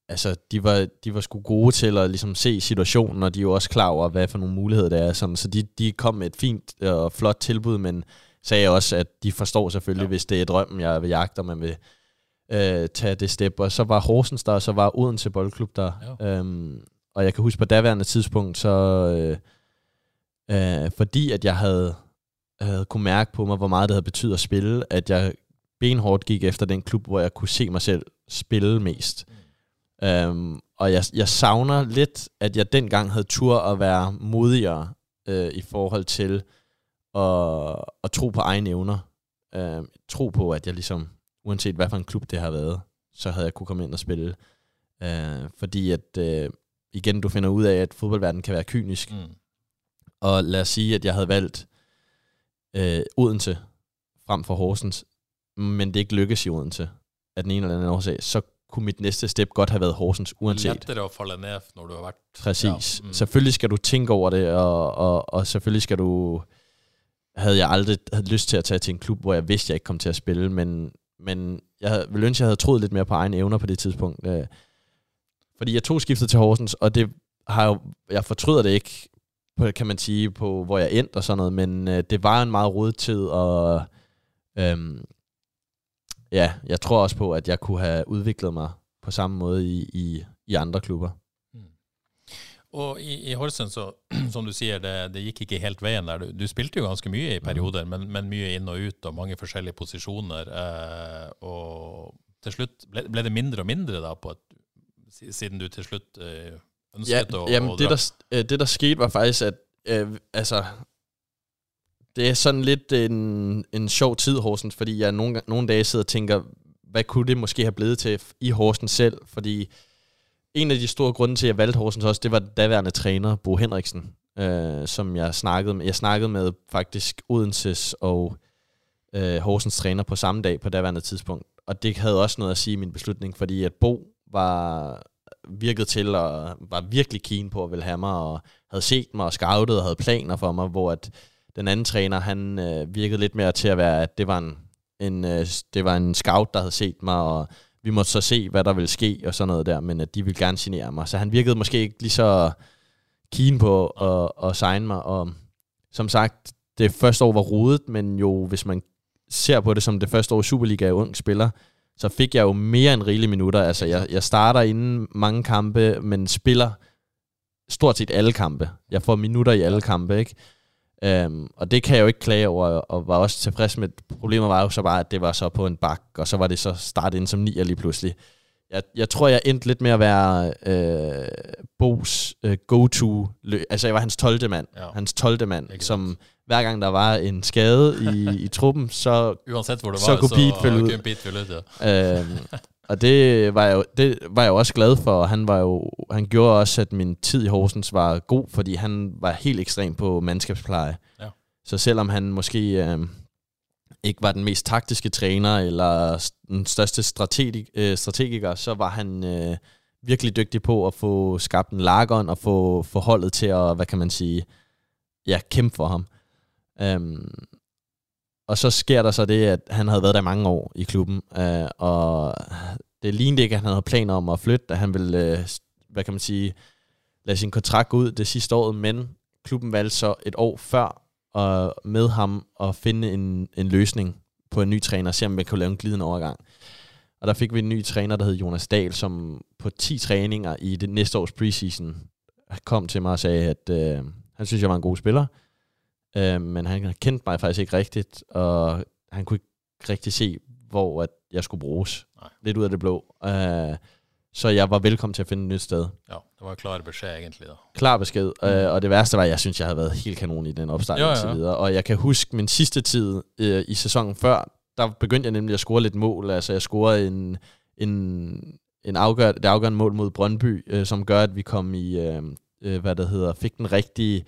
altså, de var, de var sgu gode til at ligesom se situationen, og de er jo også klar over, hvad for nogle muligheder der er. Sådan, så de, de kom med et fint og flot tilbud, men sagde også, at de forstår selvfølgelig, ja. hvis det er drømmen, jeg vil jagte, og man vil øh, tage det step. Og så var Horsens der, og så var Odense Boldklub der. Ja. Øhm, og jeg kan huske på daværende tidspunkt, så øh, øh, fordi at jeg havde, havde kunne mærke på mig, hvor meget det havde betydet at spille, at jeg benhårdt gik efter den klub, hvor jeg kunne se mig selv spille mest. Mm. Um, og jeg, jeg savner lidt, at jeg dengang havde tur at være modigere uh, i forhold til at, at tro på egne evner. Uh, tro på, at jeg ligesom, uanset hvad for en klub det har været, så havde jeg kunne komme ind og spille. Uh, fordi at, uh, igen, du finder ud af, at fodboldverdenen kan være kynisk. Mm. Og lad os sige, at jeg havde valgt uh, Odense frem for Horsens, men det ikke lykkes i Odense af den ene eller anden årsag, så kunne mit næste step godt have været Horsens, uanset. Lettere at falde ned, når du har været... Præcis. Ja. Mm. Selvfølgelig skal du tænke over det, og, og, og selvfølgelig skal du... Havde jeg aldrig havde lyst til at tage til en klub, hvor jeg vidste, jeg ikke kom til at spille, men, men jeg havde, ville ønske, jeg havde troet lidt mere på egne evner på det tidspunkt. Øh, fordi jeg tog skiftet til Horsens, og det har jo, jeg fortryder det ikke, på, kan man sige, på hvor jeg endte og sådan noget, men øh, det var en meget rodet tid, og øhm, ja, jeg tror også på, at jeg kunne have udviklet mig på samme måde i, i, i andre klubber. Og i, i Horsens, så, som du siger, det, det gikk ikke helt veien der. Du, du spilte jo ganske mye i perioder, mm. men, men mye inn og ut, og mange forskjellige posisjoner. Eh, og til slutt ble, ble, det mindre og mindre da, på et, siden du til slutt eh, ønsket ja, å, jamen, å dra? Det der, øh, det, der skete, var faktisk, at øh, altså, det er sådan lidt en, en sjov tid, Horsens, fordi jeg nogle, nogle dage sidder og tænker, hvad kunne det måske have blevet til i Horsens selv? Fordi en af de store grunde til, at jeg valgte Horsens også, det var daværende træner, Bo Henriksen, øh, som jeg snakkede med. Jeg snakkede med faktisk Odenses og øh, Horsens træner på samme dag på daværende tidspunkt. Og det havde også noget at sige i min beslutning, fordi at Bo var virkede til og var virkelig keen på at ville have mig, og havde set mig og scoutet og havde planer for mig, hvor at den anden træner, han øh, virkede lidt mere til at være, at det var en, en, øh, det var en scout, der havde set mig, og vi måtte så se, hvad der ville ske og sådan noget der, men at de ville gerne signere mig. Så han virkede måske ikke lige så keen på at, at signe mig, og som sagt, det første år var rodet, men jo, hvis man ser på det som det første år i Superliga er ung spiller, så fik jeg jo mere end rigelige minutter. Altså, jeg, jeg starter inden mange kampe, men spiller stort set alle kampe. Jeg får minutter i alle kampe, ikke? Um, og det kan jeg jo ikke klage over, og var også tilfreds med. Problemet var jo så bare, at det var så på en bak, og så var det så startet ind som nier lige pludselig. Jeg, jeg tror, jeg endte lidt med at være øh, Bos øh, go-to. Altså, jeg var hans 12. mand. Ja. Hans 12. mand, som hver gang der var en skade i, i truppen, så, Uanset hvor det så var, kunne så Pete følge ud. kunne Pete følge ud ja. øhm, og det var, jeg jo, det var jeg jo også glad for. Han, var jo, han gjorde også, at min tid i Horsens var god, fordi han var helt ekstrem på mandskabspleje. Ja. Så selvom han måske øh, ikke var den mest taktiske træner, eller den største strategi, øh, strategiker, så var han øh, virkelig dygtig på at få skabt en lageren, og få, få holdet til at, hvad kan man sige, ja, kæmpe for ham. Øhm, og så sker der så det, at han havde været der mange år i klubben, øh, og det lignede ikke, at han havde planer om at flytte, at han ville, øh, hvad kan man sige, lade sin kontrakt gå ud det sidste år, men klubben valgte så et år før og med ham at finde en, en løsning på en ny træner, se om vi kunne lave en glidende overgang. Og der fik vi en ny træner, der hed Jonas Dahl, som på 10 træninger i det næste års preseason kom til mig og sagde, at øh, han synes, jeg var en god spiller, øh, men han kendte mig faktisk ikke rigtigt, og han kunne ikke rigtig se, hvor at jeg skulle bruges. Nej. Lidt ud af det blå. Øh, så jeg var velkommen til at finde et nyt sted. ja, det var en klar besked egentlig da. Klar besked. Mm. Øh, og det værste var, at jeg synes, jeg havde været helt kanon i den opstart ja. indtil videre. Og jeg kan huske min sidste tid øh, i sæsonen før, der begyndte jeg nemlig at score lidt mål. Altså jeg scorede en, en, en afgør, det afgørende mål mod Brøndby, øh, som gør, at vi kom i, øh, øh, hvad det hedder, fik den rigtige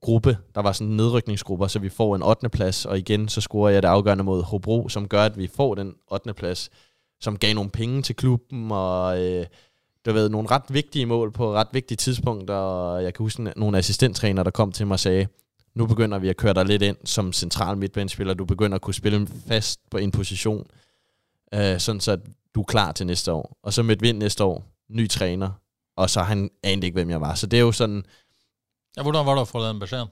gruppe. Der var sådan en nedrykningsgruppe, så vi får en 8. plads, og igen så scorer jeg det afgørende mod Hobro, som gør, at vi får den 8. plads, som gav nogle penge til klubben, og øh, der ved nogle ret vigtige mål på ret vigtige tidspunkter, og jeg kan huske nogle assistenttræner, der kom til mig og sagde, nu begynder vi at køre dig lidt ind som central midtbanespiller, du begynder at kunne spille fast på en position, øh, sådan så du er klar til næste år. Og så med vind næste år, ny træner, og så han anede ikke, hvem jeg var. Så det er jo sådan, Ja, hvordan var det at få den beskeden?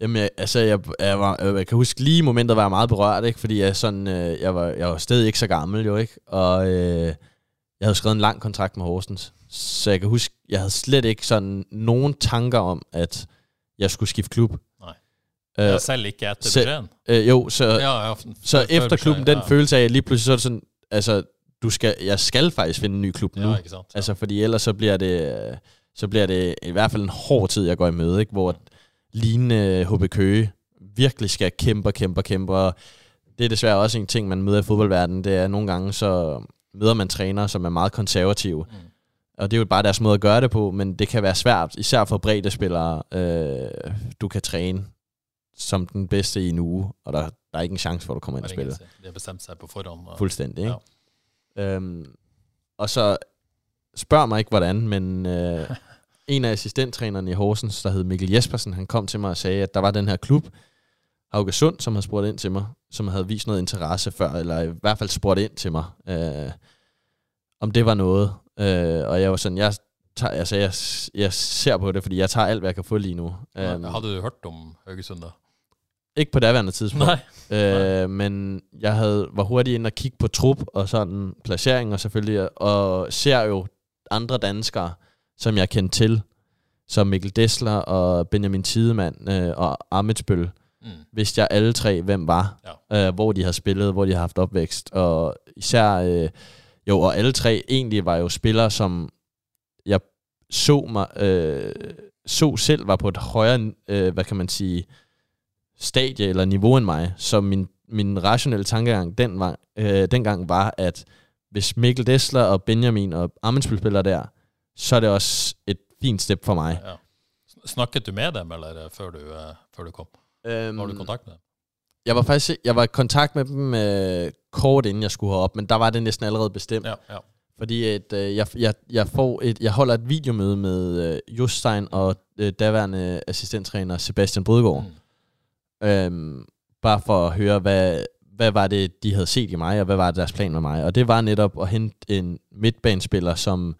Jamen, jeg, altså, jeg, jeg, var, øh, jeg kan huske lige momentet var jeg meget berørt, ikke? Fordi jeg, sådan, øh, jeg, var, jeg var stadig ikke så gammel, jo, ikke? Og øh, jeg havde skrevet en lang kontrakt med Horsens. Så jeg kan huske, jeg havde slet ikke sådan nogen tanker om, at jeg skulle skifte klub. Nej. Øh, Ja, selv ikke se- beskeden. øh, jo, så, Ja, så efter klubben, den ja. følelse af, at lige pludselig så er det sådan, altså, du skal, jeg skal faktisk finde en ny klub nu. Ja, ikke sant. Ja. Altså, fordi ellers så bliver det, øh, så bliver det i hvert fald en hård tid, jeg går i møde, ikke? hvor lignende HB Køge virkelig skal kæmpe og kæmpe og kæmpe. Og det er desværre også en ting, man møder i fodboldverdenen. Det er, nogle gange så møder man trænere, som er meget konservative. Mm. Og det er jo bare deres måde at gøre det på, men det kan være svært, især for bredde spillere. Øh, du kan træne som den bedste i en uge, og der, der er ikke en chance for, at du kommer ind og Det er ingen spiller. som- De har bestemt sig på forhånd. og- Fuldstændig, ikke? Ja. Øhm, og så spørg mig ikke, hvordan, men øh, en af assistenttrænerne i Horsens, der hed Mikkel Jespersen, han kom til mig og sagde, at der var den her klub, Haugesund, som havde spurgt ind til mig, som havde vist noget interesse før, eller i hvert fald spurgt ind til mig, øh, om det var noget. Øh, og jeg var sådan, jeg, tager, altså, jeg, jeg ser på det, fordi jeg tager alt, hvad jeg kan få lige nu. Øhm, Har du hørt om Haugesund da? ikke på daværende tidspunkt. Nej. Øh, men jeg havde, var hurtig ind og kigge på trup og sådan placering og selvfølgelig, og ser jo andre danskere, som jeg kendte til, som Mikkel Dessler og Benjamin Tidemann øh, og Amitsbøl, Mm. vidste jeg alle tre, hvem var, ja. øh, hvor de havde spillet, hvor de havde haft opvækst, og især, øh, jo, og alle tre egentlig var jo spillere, som jeg så mig, øh, så selv var på et højere, øh, hvad kan man sige, stadie eller niveau end mig, så min, min rationelle tankegang den var, øh, dengang var, at hvis Mikkel Dessler og Benjamin og Amensbøl spiller der, så er det også et fint step for mig. Ja. Snakket du med dem, eller før du, uh, før du kom? Øhm, Var du i kontakt med dem? Jeg var faktisk jeg var i kontakt med dem øh, kort inden jeg skulle herop, men der var det næsten allerede bestemt. Ja, ja. Fordi at, øh, jeg, jeg, jeg, får et, jeg holder et videomøde med øh, Jostein og øh, daværende assistenttræner Sebastian Brødgaard. Mm. Øhm, bare for at høre, hvad, hvad var det, de havde set i mig, og hvad var deres plan med mig. Og det var netop at hente en midtbanespiller, som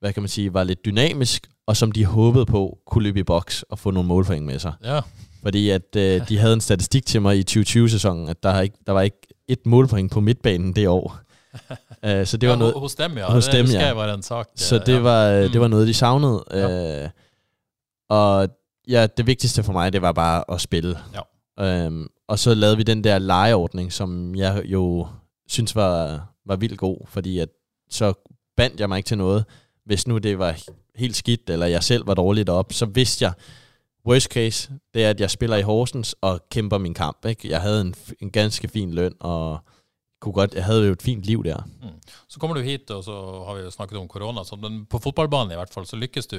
hvad kan man sige, var lidt dynamisk, og som de håbede på kunne løbe i boks og få nogle målpoint med sig. Ja. Fordi at øh, de havde en statistik til mig i 2020-sæsonen, at der, ikke, der var ikke et målpoint på midtbanen det år. uh, så det var ja, noget, hos dem, ja. Hos dem, ja. jeg var en sak. så øh, det, ja. var, mm. Mm. det var noget, de savnede. Ja. Uh, og ja, det vigtigste for mig, det var bare at spille. Ja. Um, og så lavede vi den der lejeordning, som jeg jo synes var, var vildt god, fordi at så bandt jeg mig ikke til noget. Hvis nu det var helt skidt, eller jeg selv var dårligt op, så vidste jeg, worst case, det er, at jeg spiller i Horsens og kæmper min kamp. Ikke? Jeg havde en, en ganske fin løn, og kunne godt, jeg havde jo et fint liv der. Så kommer du hit, og så har vi jo snakket om korona, så, men på fotballbanen i hvert fall, så lykkes du,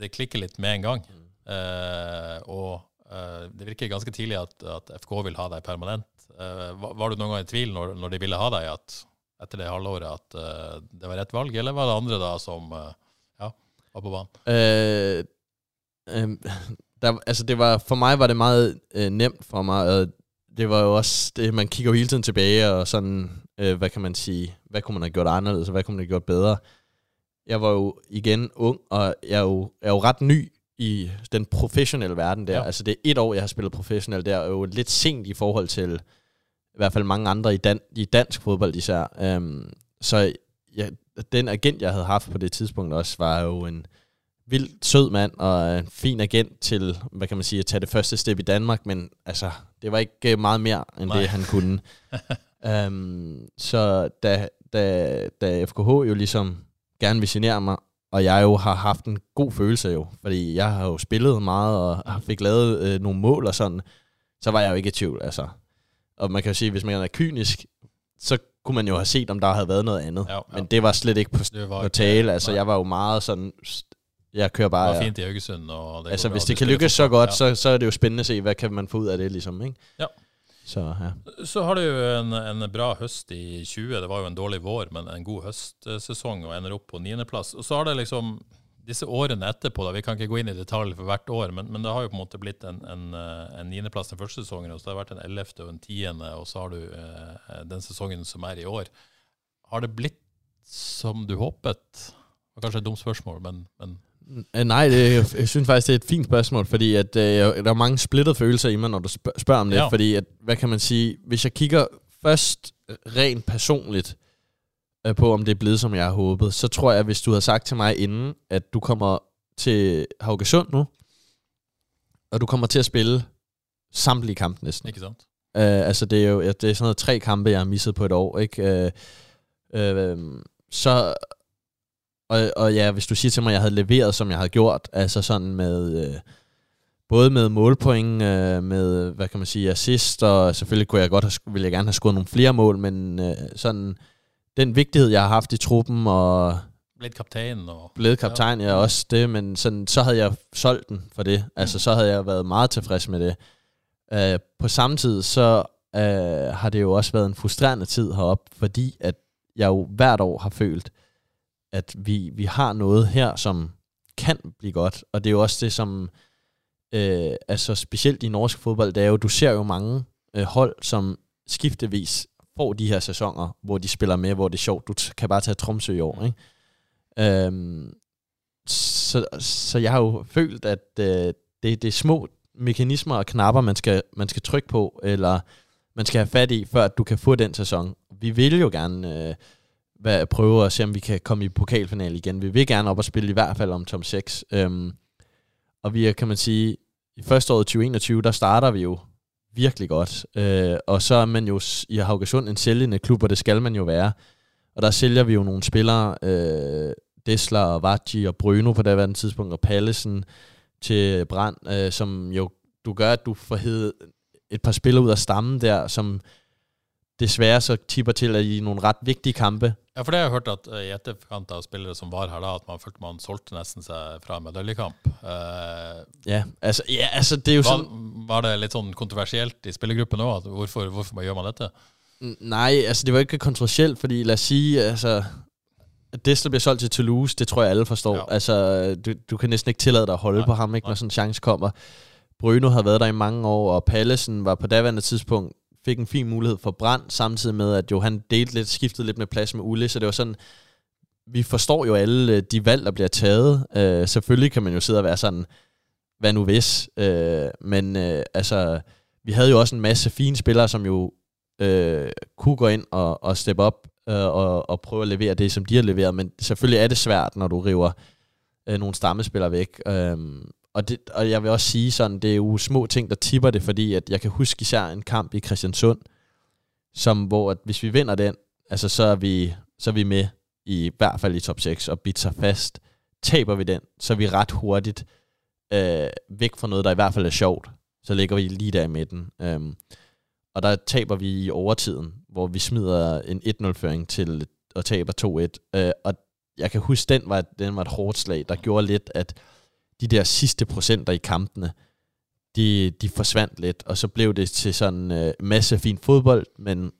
det klikker litt med en gang. Eh, og eh, Eh, det virker ganske tidlig at, at FK vil ha deg permanent. Eh, var, var du noen gang i tvil når, når de ville ha deg, at, etter det halvåret, at eh, det var rett valg, eller var det andre da som eh, ja, var på banen? Øh, øh, der, altså det var, for mig var det meget øh, nemt for mig, og det var jo også, det, man kigger jo hele tiden tilbage, og sådan, øh, hvad kan man sige, hvad kunne man have gjort anderledes, og hvad kunne man have gjort bedre. Jeg var jo igen ung, og jeg er jo, jeg er jo ret ny i den professionelle verden der. Ja. Altså det er et år, jeg har spillet professionelt der, og jo lidt sent i forhold til i hvert fald mange andre i, dan, i dansk fodbold især. Um, så ja, den agent, jeg havde haft på det tidspunkt også, var jo en vildt sød mand og en fin agent til, hvad kan man sige, at tage det første step i Danmark, men altså, det var ikke øh, meget mere, end Nej. det han kunne. um, så da, da, da FKH jo ligesom gerne vil signere mig, og jeg jo har haft en god følelse jo, fordi jeg har jo spillet meget og fik lavet øh, nogle mål og sådan, så var jeg jo ikke i tvivl, altså. Og man kan jo sige, hvis man er kynisk, så kunne man jo have set, om der havde været noget andet. Ja, ja. Men det var slet ikke på, Det var på ikke- tale. Altså, nej. jeg var jo meget sådan, jeg kører Det bare... var fint i Haugesund. Og det altså, hvis det du kan lykkes så godt, så, så er det jo spændende at se, hvad kan man få ud af det, ligesom, ikke? Ja. Så, ja. Så har du jo en, en bra høst i 20. Det var jo en dårlig vår, men en god høstsesong og ender opp på niendeplass. Og så har det liksom disse årene etterpå, da, vi kan ikke gå inn i detalj for hvert år, men, men det har jo på en måte blitt en, en, eh, en niendeplass den første sesongen, og så har det vært en ellevte og en tiende, og så har du eh, den sesongen som er i år. Har det blitt som du håpet? Det var kanskje et dumt spørsmål, men, men Nej, det, jeg, synes faktisk, det er et fint spørgsmål, fordi at, øh, der er mange splittede følelser i mig, når du spørg, spørger om det. Ja. Fordi, at, hvad kan man sige, hvis jeg kigger først rent personligt øh, på, om det er blevet, som jeg har håbet, så tror jeg, hvis du havde sagt til mig inden, at du kommer til Haugesund nu, og du kommer til at spille samtlige kampe næsten. ikke sant? Uh, altså, det er jo det er sådan noget tre kampe, jeg har misset på et år, ikke? Uh, uh, så, og, og ja, hvis du siger til mig, at jeg havde leveret, som jeg havde gjort, altså sådan med, uh, både med målpoint, uh, med, hvad kan man sige, assist, og selvfølgelig kunne jeg godt have, ville jeg gerne have scoret nogle flere mål, men uh, sådan, den vigtighed, jeg har haft i truppen, og Blitt kaptein og blevet kaptajn, ja, også det, men sådan, så havde jeg solgt den for det. Altså, så havde jeg været meget tilfreds med det. Uh, på samme tid, så uh, har det jo også været en frustrerende tid heroppe, fordi at jeg jo hvert år har følt, at vi, vi har noget her, som kan blive godt. Og det er jo også det, som øh, altså specielt i norsk fodbold, det er jo, du ser jo mange øh, hold, som skiftevis får de her sæsoner, hvor de spiller med, hvor det er sjovt. Du t- kan bare tage Tromsø i år, ikke? Øhm, så, så jeg har jo følt, at øh, det, det er små mekanismer og knapper, man skal, man skal trykke på, eller man skal have fat i, før at du kan få den sæson. Vi vil jo gerne øh, hvad, prøve at se, om vi kan komme i pokalfinal igen. Vi vil gerne op og spille i hvert fald om tom 6. Øhm, og vi er, kan man sige, i første året 2021, der starter vi jo virkelig godt. Øh, og så er man jo i Haugesund en sælgende klub, og det skal man jo være. Og der sælger vi jo nogle spillere, øh, Dessler og Vaggi og Bruno på daværende tidspunkt, og Pallesen til Brand, øh, som jo du gør, at du får heddet et par spillere ud af stammen der, som desværre så tipper til, at i nogle ret vigtige kampe, Ja, for det har jeg hørt at eh, i etterkant av spillere som var her da, at man følte man solgte nesten seg fra medaljekamp. Eh, ja, altså, ja, altså det er jo var, sådan, var det litt sånn kontroversielt i spillergruppen òg? Hvorfor, hvorfor man gjør man dette? N- Nej, altså det var ikke kontroversielt, fordi lad os sige, altså, Dessler bliver solgt til Toulouse, det tror jeg alle forstår. Ja. Altså, du, du kan næsten ikke tillade dig at holde Nej, nej, på ham, ikke, nej. når sådan en chance kommer. Bruno har været der i mange år, og Pallesen var på daværende tidspunkt, fik en fin mulighed for brand, samtidig med, at jo han delte lidt, skiftede lidt med plads med Ulle, så det var sådan, vi forstår jo alle øh, de valg, der bliver taget. Øh, selvfølgelig kan man jo sidde og være sådan, hvad nu hvis? Øh, men øh, altså, vi havde jo også en masse fine spillere, som jo øh, kunne gå ind og, og steppe op øh, og, og prøve at levere det, som de har leveret. Men selvfølgelig er det svært, når du river øh, nogle stammespillere væk. Øh, og, det, og jeg vil også sige sådan, det er jo små ting, der tipper det, fordi at jeg kan huske især en kamp i Christiansund, som, hvor at hvis vi vinder den, altså så er vi, så er vi med i, i hvert fald i top 6 og biter fast. Taber vi den, så er vi ret hurtigt øh, væk fra noget, der i hvert fald er sjovt. Så ligger vi lige der i midten. Øhm, og der taber vi i overtiden, hvor vi smider en 1-0-føring til og taber 2-1. Øh, og jeg kan huske, den var, den var et hårdt slag, der gjorde lidt, at de der sidste procenter i kampene, de, de forsvandt lidt, og så blev det til sådan øh, masse fin fodbold, men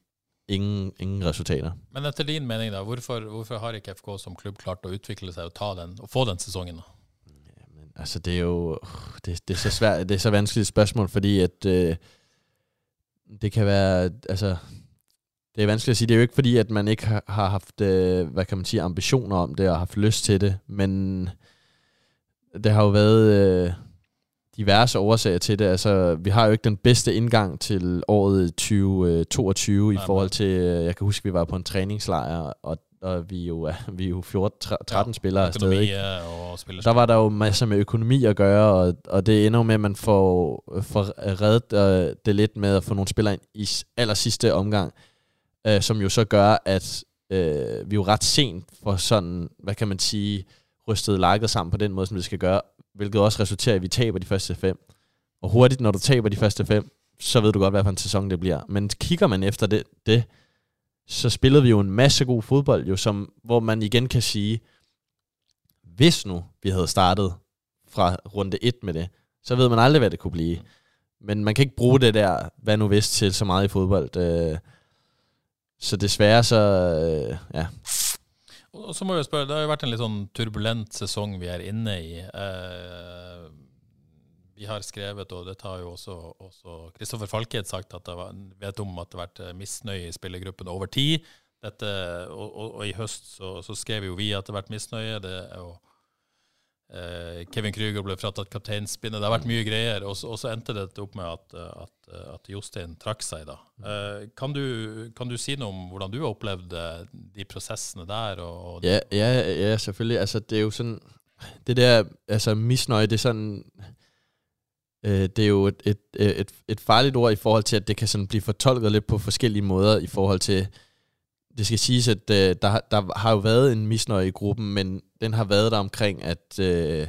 ingen, ingen resultater. Men etter din mening, da, hvorfor, hvorfor har ikke FK som klubb klart å utvikle seg og, ta den, og få den sesongen? da? Men, altså, det er jo det, det er så svært, det er så vanskeligt et spørgsmål, fordi at øh, det kan være, altså, det er vanskeligt at sige. Det er jo ikke fordi, at man ikke har, har haft, øh, hvad kan man sige, ambitioner om det og haft lyst til det, men det har jo været øh, diverse årsager til det. Altså, vi har jo ikke den bedste indgang til året 2022 i Nej, forhold til, øh, jeg kan huske, vi var på en træningslejr, og, og vi er jo, vi er jo 14, 13 spillere afsted, ikke? og spillerskap. Der var der jo masser med økonomi at gøre, og, og det ender jo med, at man får, får reddet øh, det lidt med at få nogle spillere ind i aller sidste omgang, øh, som jo så gør, at øh, vi jo ret sent får sådan, hvad kan man sige, rystet lakket sammen på den måde, som det skal gøre, hvilket også resulterer i, at vi taber de første fem. Og hurtigt, når du taber de første fem, så ved du godt, hvad for en sæson det bliver. Men kigger man efter det, det så spillede vi jo en masse god fodbold, jo, som, hvor man igen kan sige, hvis nu vi havde startet fra runde 1 med det, så ved man aldrig, hvad det kunne blive. Men man kan ikke bruge det der, hvad nu hvis, til så meget i fodbold. Øh, så desværre så, øh, ja. Og så må jeg spørre, Det har jo vært en litt sånn turbulent sesong vi er inne i. Eh, vi har skrevet, og dette har jo også Kristoffer Falkhed sagt, at det var, vet om at det har vært eh, misnøye i spillergruppen over tid. Dette, og, og, og i høst så, så skrev jo vi at det har vært misnøye. Det og, jo eh, Kevin Krüger ble fratatt kapteinspinnet. Det har vært mye greier. Og, så- og så endte det opp med at, at, at Jostein trakk seg. da. Eh, kan, du, kan du si noe om hvordan du har opplevd eh, de prosessene der? Og, og Ja, ja, ja, selvfølgelig. Altså, det er jo sådan, det der, altså misnøje, det er sådan, øh, det er jo et, et, et, et farligt ord i forhold til, at det kan sådan blive fortolket lidt på forskellige måder i forhold til, det skal siges, at øh, der, der har jo været en misnøje i gruppen, men den har været der omkring, at, øh,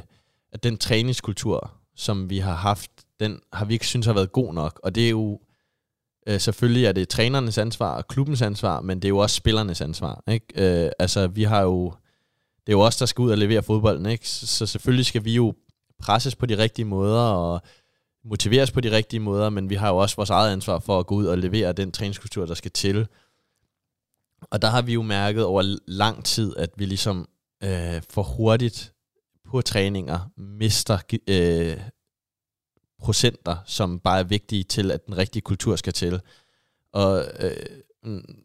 at den træningskultur, som vi har haft, den har vi ikke synes har været god nok, og det er jo, øh, selvfølgelig er det trænernes ansvar og klubbens ansvar, men det er jo også spillernes ansvar, ikke? Øh, altså, vi har jo, det er jo os, der skal ud og levere fodbolden, ikke? Så, så selvfølgelig skal vi jo presses på de rigtige måder, og motiveres på de rigtige måder, men vi har jo også vores eget ansvar for at gå ud og levere den træningskultur, der skal til. Og der har vi jo mærket over lang tid, at vi ligesom øh, for hurtigt på træninger mister øh, procenter, som bare er vigtige til, at den rigtige kultur skal til. Og øh, mm,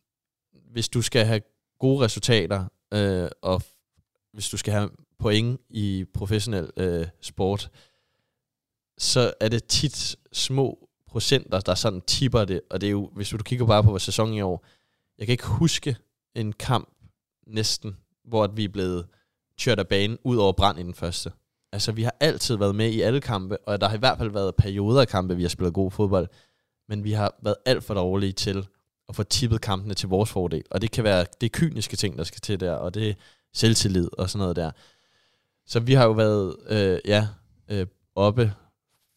hvis du skal have gode resultater, øh, og hvis du skal have point i professionel øh, sport, så er det tit små procenter, der sådan tipper det. Og det er jo, hvis du kigger bare på vores sæson i år, jeg kan ikke huske en kamp næsten, hvor at vi er blevet kørt af banen ud over brand i den første. Altså, vi har altid været med i alle kampe, og der har i hvert fald været perioder af kampe, vi har spillet god fodbold, men vi har været alt for dårlige til at få tippet kampene til vores fordel. Og det kan være, det er kyniske ting, der skal til der, og det er selvtillid og sådan noget der. Så vi har jo været, øh, ja, øh, oppe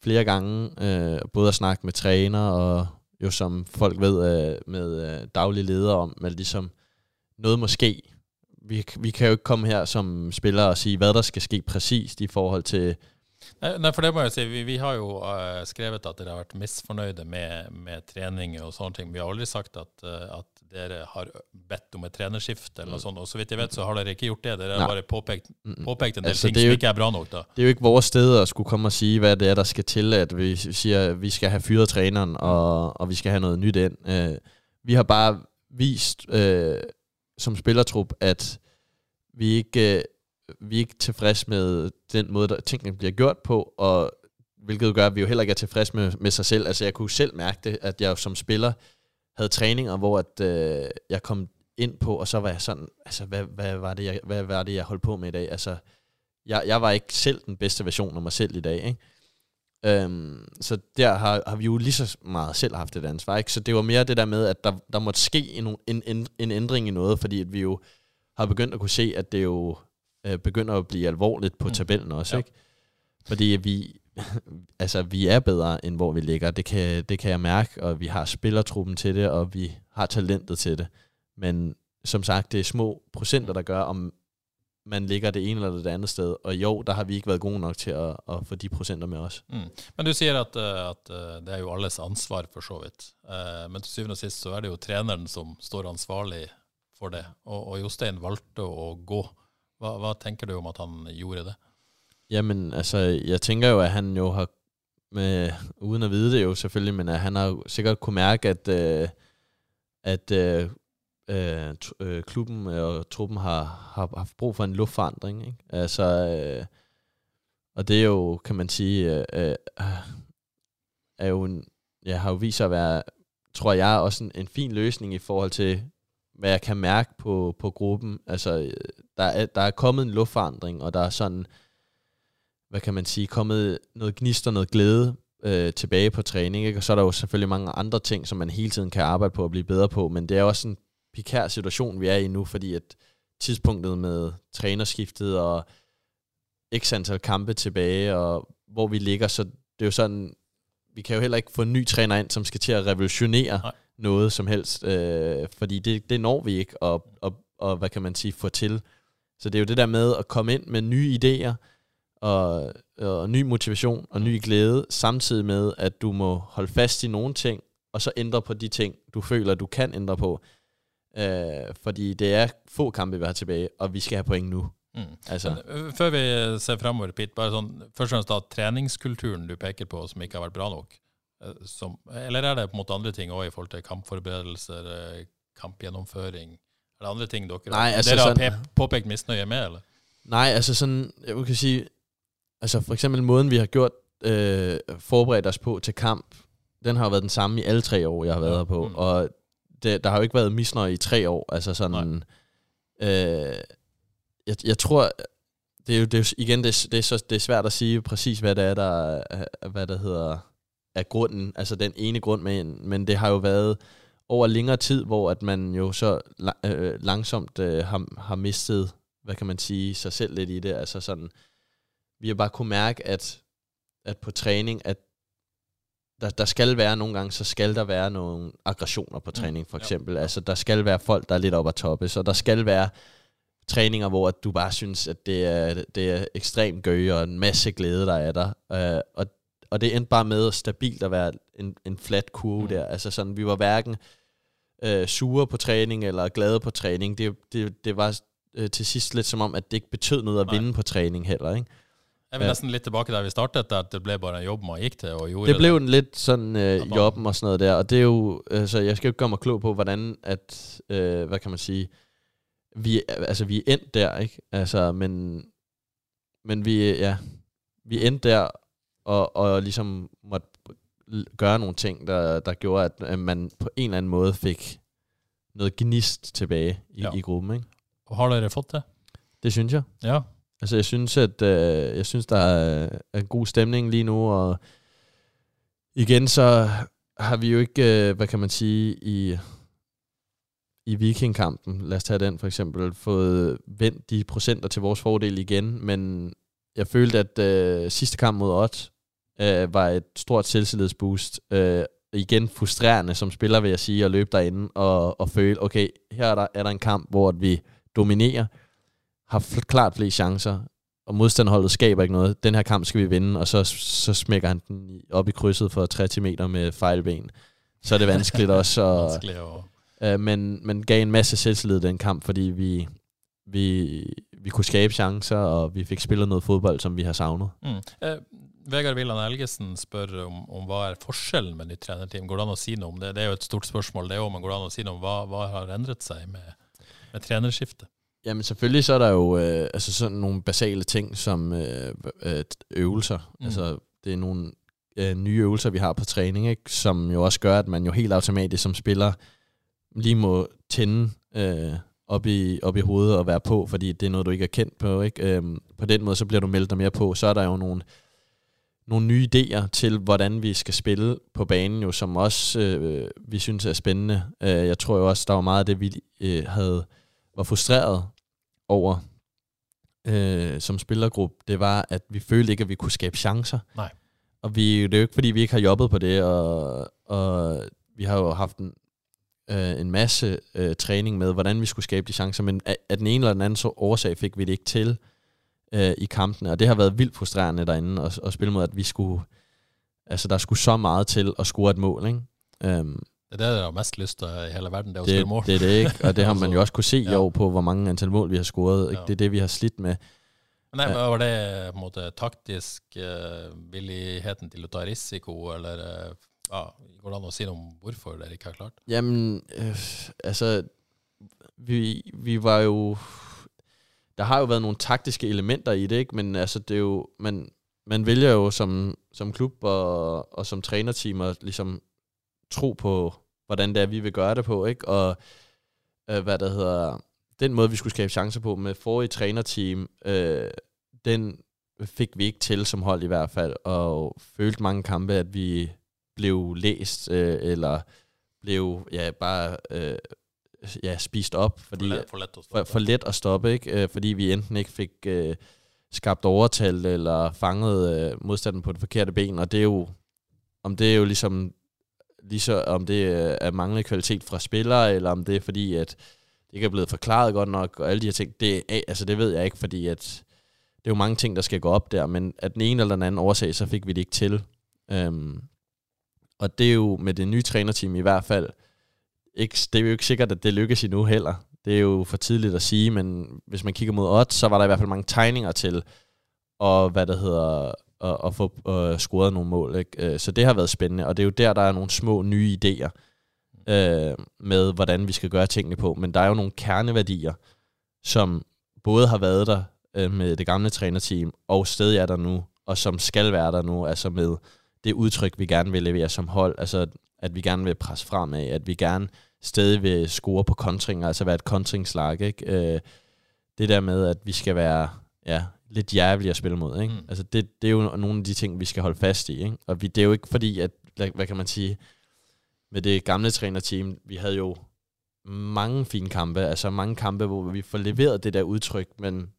flere gange, øh, både at snakke med træner, og jo som folk ved øh, med øh, daglige ledere om, men ligesom noget måske. Vi, vi kan jo ikke komme her som spillere og sige, hvad der skal ske præcist i forhold til Nej, for det må jeg sige, vi, vi har jo uh, skrevet at dere har vært misfornøyde med, med trening og sånne ting. Vi har aldrig sagt at, uh, at dere har bedt om et trenerskifte eller noe sånt. Og så vidt jeg vet, så har dere ikke gjort det. Dere har bare påpekt, påpekt en del Altså, ting som jo- ikke er bra nok, da. Det er jo ikke vores sted at skulle komme og sige, hvad det er, der skal til, at vi siger, at vi skal have fyret træneren, og, og vi skal have noget nyt ind. Øh, vi har bare vist øh, som spillertrup, at vi ikke, øh, vi er ikke tilfreds med den måde, der tingene bliver gjort på, og hvilket gør, at vi jo heller ikke er tilfreds med, med sig selv. Altså jeg kunne selv mærke det, at jeg som spiller havde træninger, hvor at, øh, jeg kom ind på, og så var jeg sådan, altså hvad, hvad, var det, jeg, hvad var det, jeg holdt på med i dag? Altså, jeg, jeg var ikke selv den bedste version af mig selv i dag, ikke? Øhm, så der har, har vi jo lige så meget selv haft et ansvar, ikke? Så det var mere det der med, at der, der måtte ske en, en, en, en ændring i noget, fordi at vi jo har begyndt at kunne se, at det jo øh, begynder at blive alvorligt på Mm. tabellen også, Ja. ikke? Fordi vi, altså, vi er bedre, end hvor vi ligger. Det kan, det kan jeg mærke, og vi har spillertruppen til det, og vi har talentet til det. Men som sagt, det er små procenter, der gør, om man ligger det ene eller det andet sted. Og jo, der har vi ikke været gode nok til at, at få de procenter med os. Mm. Men du siger, at, øh, at øh, det er jo alles ansvar, for så vidt. Øh, men til syvende og sist så er det jo træneren, som står ansvarlig for det. Og, og Jostein valgte å gå. Hva, hva tenker du om at han gjorde det? Jamen, altså, jeg tænker jo, at han jo har, med, uden at vide det jo selvfølgelig, men at han har sikkert kunne mærke, at, øh, at øh, øh, øh, klubben øh, og truppen har, har haft brug for en luftforandring. Ikke? Altså, øh, og det er jo, kan man sige, øh, øh, er jo en, ja, har jo vist sig at være, tror jeg, også en, en fin løsning i forhold til, hvad jeg kan mærke på, på gruppen. Altså, øh, der er, der er kommet en luftforandring, og der er sådan, hvad kan man sige, kommet noget gnist og noget glæde øh, tilbage på træning. Ikke? Og så er der jo selvfølgelig mange andre ting, som man hele tiden kan arbejde på at blive bedre på, men det er også en pikær situation, vi er i nu, fordi at tidspunktet med trænerskiftet og x antal kampe tilbage, og hvor vi ligger, så det er jo sådan, vi kan jo heller ikke få en ny træner ind, som skal til at revolutionere Nej. noget som helst, øh, fordi det, det når vi ikke at, at, at, hvad kan man sige, få til. Så det er jo det der med at komme ind med nye idéer, og, og ny motivation og ny glæde, samtidig med, at du må holde fast i nogle ting, og så ændre på de ting, du føler, du kan ændre på. Øh, fordi det er få kampe, vi har tilbage, og vi skal have point nu. Mm. Altså, eh, før vi ser framover, Pete, bare sånn, først og fremst da treningskulturen du peker på som ikke har vært bra nok. eh, Som, eller er det på en måte andre ting også i forhold til kampforberedelser, kampgjennomføring? Er det andre ting dere, Nej, altså dere har sådan- pe- påpekt misnøye med, eller? Nej, altså sådan, jeg kan sige, altså for eksempel måden, vi har gjort, øh, forberedt os på til kamp, den har jo været den samme i alle tre år, jeg har været Ja, her på. mm. Og det, der har jo ikke været misnøje i tre år. Altså sådan, øh, jeg, jeg tror, det er jo, det er igen, det er, det, er så, det er svært at sige præcis, hvad det er, der er, hvad der hedder, er grunden, altså den ene grund med, men det har jo været over længere tid, hvor at man jo så øh, langsomt øh, har, har mistet, hvad kan man sige, sig selv lidt i det. Altså sådan, vi har bare kunne mærke, at, at på træning, at der, der skal være nogle gange, så skal der være nogle aggressioner på træning, for ja. eksempel. Altså, der skal være folk, der er lidt op at toppe, så der skal være træninger, hvor at du bare synes, at det er, det er ekstremt gøy, og en masse glæde, der er der. Uh, og, og det endte bare med stabilt at være en, en flat kurve Mm. der. Altså sådan, vi var hverken uh, sure på træning, eller glade på træning. Det, det, det var uh, til sidst lidt som om, at det ikke betød noget at Nej. vinde på træning heller, ikke? Jeg vil Ja. nesten litt tilbake der vi startet, at det ble bare en jobb man gikk til og gjorde Det blev en lidt sådan øh, jobben og sådan noget der, og det er jo, altså jeg skal jo ikke gøre mig klog på, hvordan at, øh, hvad kan man sige, vi, altså vi er endt der, ikke? Altså, men, men vi, ja, vi endte der, og, og ligesom måtte gøre nogle ting, der, der gjorde, at øh, man på en eller anden måde fik noget gnist tilbage i, Ja. i gruppen, ikke? Og Har dere fått det? Det synes jeg. Ja. Altså, jeg synes, at øh, jeg synes, der er, er en god stemning lige nu, og igen så har vi jo ikke, øh, hvad kan man sige, i, i vikingkampen, lad os tage den for eksempel, fået vendt de procenter til vores fordel igen, men jeg følte, at øh, sidste kamp mod Ott øh, var et stort selvtillidsboost. Øh, igen frustrerende som spiller, vil jeg sige, at løbe derinde og, og føle, okay, her er der, er der en kamp, hvor vi dominerer, har klart flere chancer, og modstanderholdet skaber ikke noget. Den her kamp skal vi vinde, og så, så smækker han den op i krydset for 30 meter med fejlben. Så er det vanskeligt også. Og, øh, men, men gav en masse selvtillid den kamp, fordi vi, vi, vi kunne skabe chancer, og vi fik spillet noget fodbold, som vi har savnet. Mm. Eh, Vegard Villand Elgesen spør om, om hva er forskjellen med nytt trenerteam. Går det an å si noe om det? Det er jo et stort spørsmål, det òg, men går det an å si noe om hva, hva har endret seg med, med trenerskiftet? Jamen selvfølgelig så er der jo øh, altså sådan nogle basale ting som øh, øh, øvelser. Mm. Altså det er nogle øh, nye øvelser, vi har på træning, ikke? som jo også gør, at man jo helt automatisk som spiller lige må tænde øh, op, i, op i hovedet og være på, fordi det er noget, du ikke er kendt på. Ikke? Øhm, på den måde, så bliver du meldt mere på. Så er der jo nogle, nogle nye idéer til, hvordan vi skal spille på banen, jo, som også øh, vi synes er spændende. Øh, jeg tror jo også, der var meget af det, vi øh, havde var frustreret over øh, som spillergruppe, det var, at vi følte ikke, at vi kunne skabe chancer. Nej. Og vi, det er jo ikke, fordi vi ikke har jobbet på det, og, og vi har jo haft en, øh, en masse øh, træning med, hvordan vi skulle skabe de chancer, men af, af den ene eller den anden så årsag fik vi det ikke til øh, i kampene, og det har været vildt frustrerende derinde at, at spille mod, at vi skulle, altså der skulle så meget til at score et mål, ikke? Um, Det er det dere har mest lyst til i hele verden, det er å det, spille mål. det er det ikke, og det har man jo også kunne se i Ja. år på, hvor mange antal mål vi har scoret. Ikke? Ja. Det er det, vi har slidt med. Nei, men Var det på en måte taktisk eh, villigheten til å ta risiko, eller eh, ja, går det an å si noe om hvorfor dere ikke har klart? Jamen, øh, altså, vi, vi var jo... Der har jo været nogle taktiske elementer i det, ikke? Men altså, det er jo... Man, man vælger jo som, som klub og, og som trænerteam at ligesom tro på, hvordan det er, vi vil gøre det på, ikke? Og øh, hvad der hedder... Den måde, vi skulle skabe chancer på med forrige trænerteam, øh, den fik vi ikke til som hold i hvert fald, og følte mange kampe, at vi blev læst, øh, eller blev ja, bare øh, ja, spist op, For, fordi, for lett å for, stoppe. for let at stoppe, ikke? Øh, fordi vi enten ikke fik øh, skabt overtal, eller fanget øh, modstanden på det forkerte ben, og det er jo, om det er jo ligesom, ligesom om det øh, er manglende kvalitet fra spillere, eller om det er fordi, at det ikke er blevet forklaret godt nok, og alle de her ting, det, altså det ved jeg ikke, fordi at det er jo mange ting, der skal gå op der, men at den ene eller den anden årsag, så fik vi det ikke til. Øhm, og det er jo med det nye trænerteam i hvert fald, ikke, det er jo ikke sikkert, at det lykkes endnu heller. Det er jo for tidligt at sige, men hvis man kigger mod odds, så var der i hvert fald mange tegninger til, og hvad der hedder, og, at få uh, scoret nogle mål. Ikke? Øh, så det har været spændende, og det er jo der, der er nogle små nye idéer øh, med, hvordan vi skal gøre tingene på. Men der er jo nogle kerneværdier, som både har været der øh, med det gamle trænerteam, og stadig er der nu, og som skal være der nu, altså med det udtryk, vi gerne vil levere som hold, altså at vi gerne vil presse fremad, at vi gerne stadig vil score på kontringer, altså være et kontringslag, ikke? Øh, det der med, at vi skal være ja, lidt jævlige at spille mod, ikke? Mm. Altså det, det er jo nogle af de ting, vi skal holde fast i, ikke? Og vi, det er jo ikke fordi, at, hvad, hvad kan man sige, med det gamle trænerteam, vi havde jo mange fine kampe, altså mange kampe, hvor vi får leveret det der udtryk, men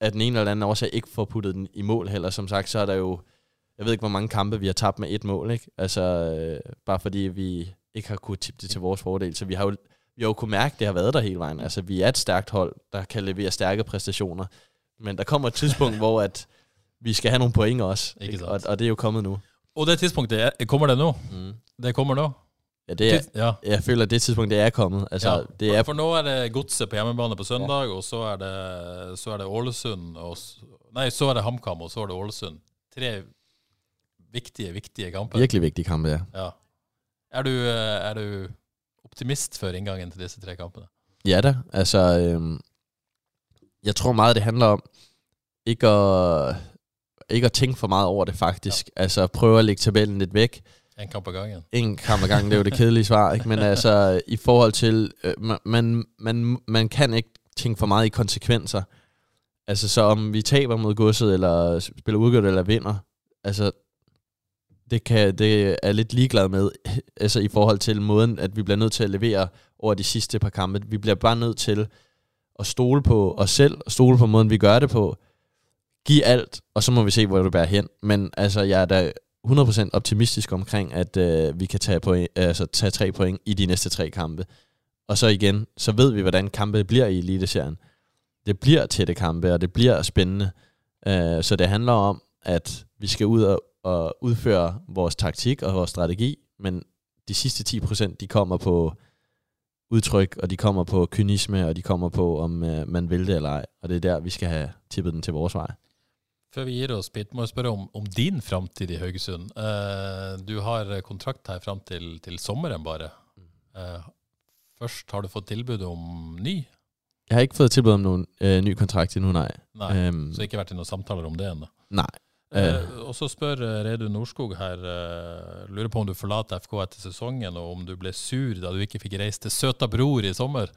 at den ene eller anden årsag ikke får puttet den i mål heller. Som sagt, så er der jo, jeg ved ikke, hvor mange kampe vi har tabt med et mål, ikke? Altså, øh, bare fordi vi ikke har kunnet tippe det til vores fordel. Så vi har jo, vi har jo kunnet mærke, at det har været der hele vejen. Altså, vi er et stærkt hold, der kan levere stærke præstationer. Men der kommer et tidspunkt, hvor at vi skal have nogle point også. Ikke Ikke? Og, og det er jo kommet nu. Og det tidspunktet, er, kommer det nå? Mm. Det kommer nå? Ja, det er, ja. jeg føler, at det tidspunkt, det er kommet. Altså, ja. det for, er for nå er det Godset på hjemmebane på søndag, og så er det, så er det Ålesund og, Nei, så er det HamKam, og så er det Ålesund. Tre viktige, viktige kamper. virkelig vigtige kampe, ja. Ja. Er du, eh, er du optimist før inngangen til disse tre kampene? Ja da, altså, øhm, jeg tror meget, det handler om ikke at, ikke at tænke for meget over det faktisk. Ja. Altså prøve at lægge tabellen lidt væk. En kamp ad gangen? En kamp ad gangen, det er jo det kedelige svar, ikke? Men altså, i forhold til, øh, man- man, man, kan ikke tænke for meget i konsekvenser. Altså, så om vi taber mod godset, eller spiller udgjort, eller vinder, altså, det, kan, det er lidt ligeglad med, altså i forhold til måden, at vi bliver nødt til at levere over de sidste par kampe. Vi bliver bare nødt til at stole på os selv, og stole på måden, vi gør det på. Giv alt, og så må vi se, hvor det bærer hen. Men altså, jeg er da 100% optimistisk omkring, at øh, vi kan tage, point, altså, tage tre point i de næste tre kampe. Og så igen, så ved vi, hvordan kampe bliver i Eliteserien. Det bliver tætte kampe, og det bliver spændende. Øh, så det handler om, at vi skal ud og, og udføre vores taktik og vores strategi, men de sidste 10%, de kommer på udtryk, og de kommer på kynisme, og de kommer på, om uh, man vil det eller ej. Og det er der, vi skal have tippet den til vores vej. Før vi gir oss, Pitt, må jeg spørre om, om din framtid i Haugesund. Uh, du har kontrakt her fram til, til sommeren bare. Uh, først har du fått tilbud om ny? Jeg har ikke fået tilbud om nogen uh, ny kontrakt endnu, nej. Nej, um, så ikke vært i noen samtaler om det ennå? Nej. Uh, og så spør Redu Norskog her, uh, lurer på om du forlater FK etter sesongen, og om du ble sur da du ikke fikk reise til søta bror i sommer?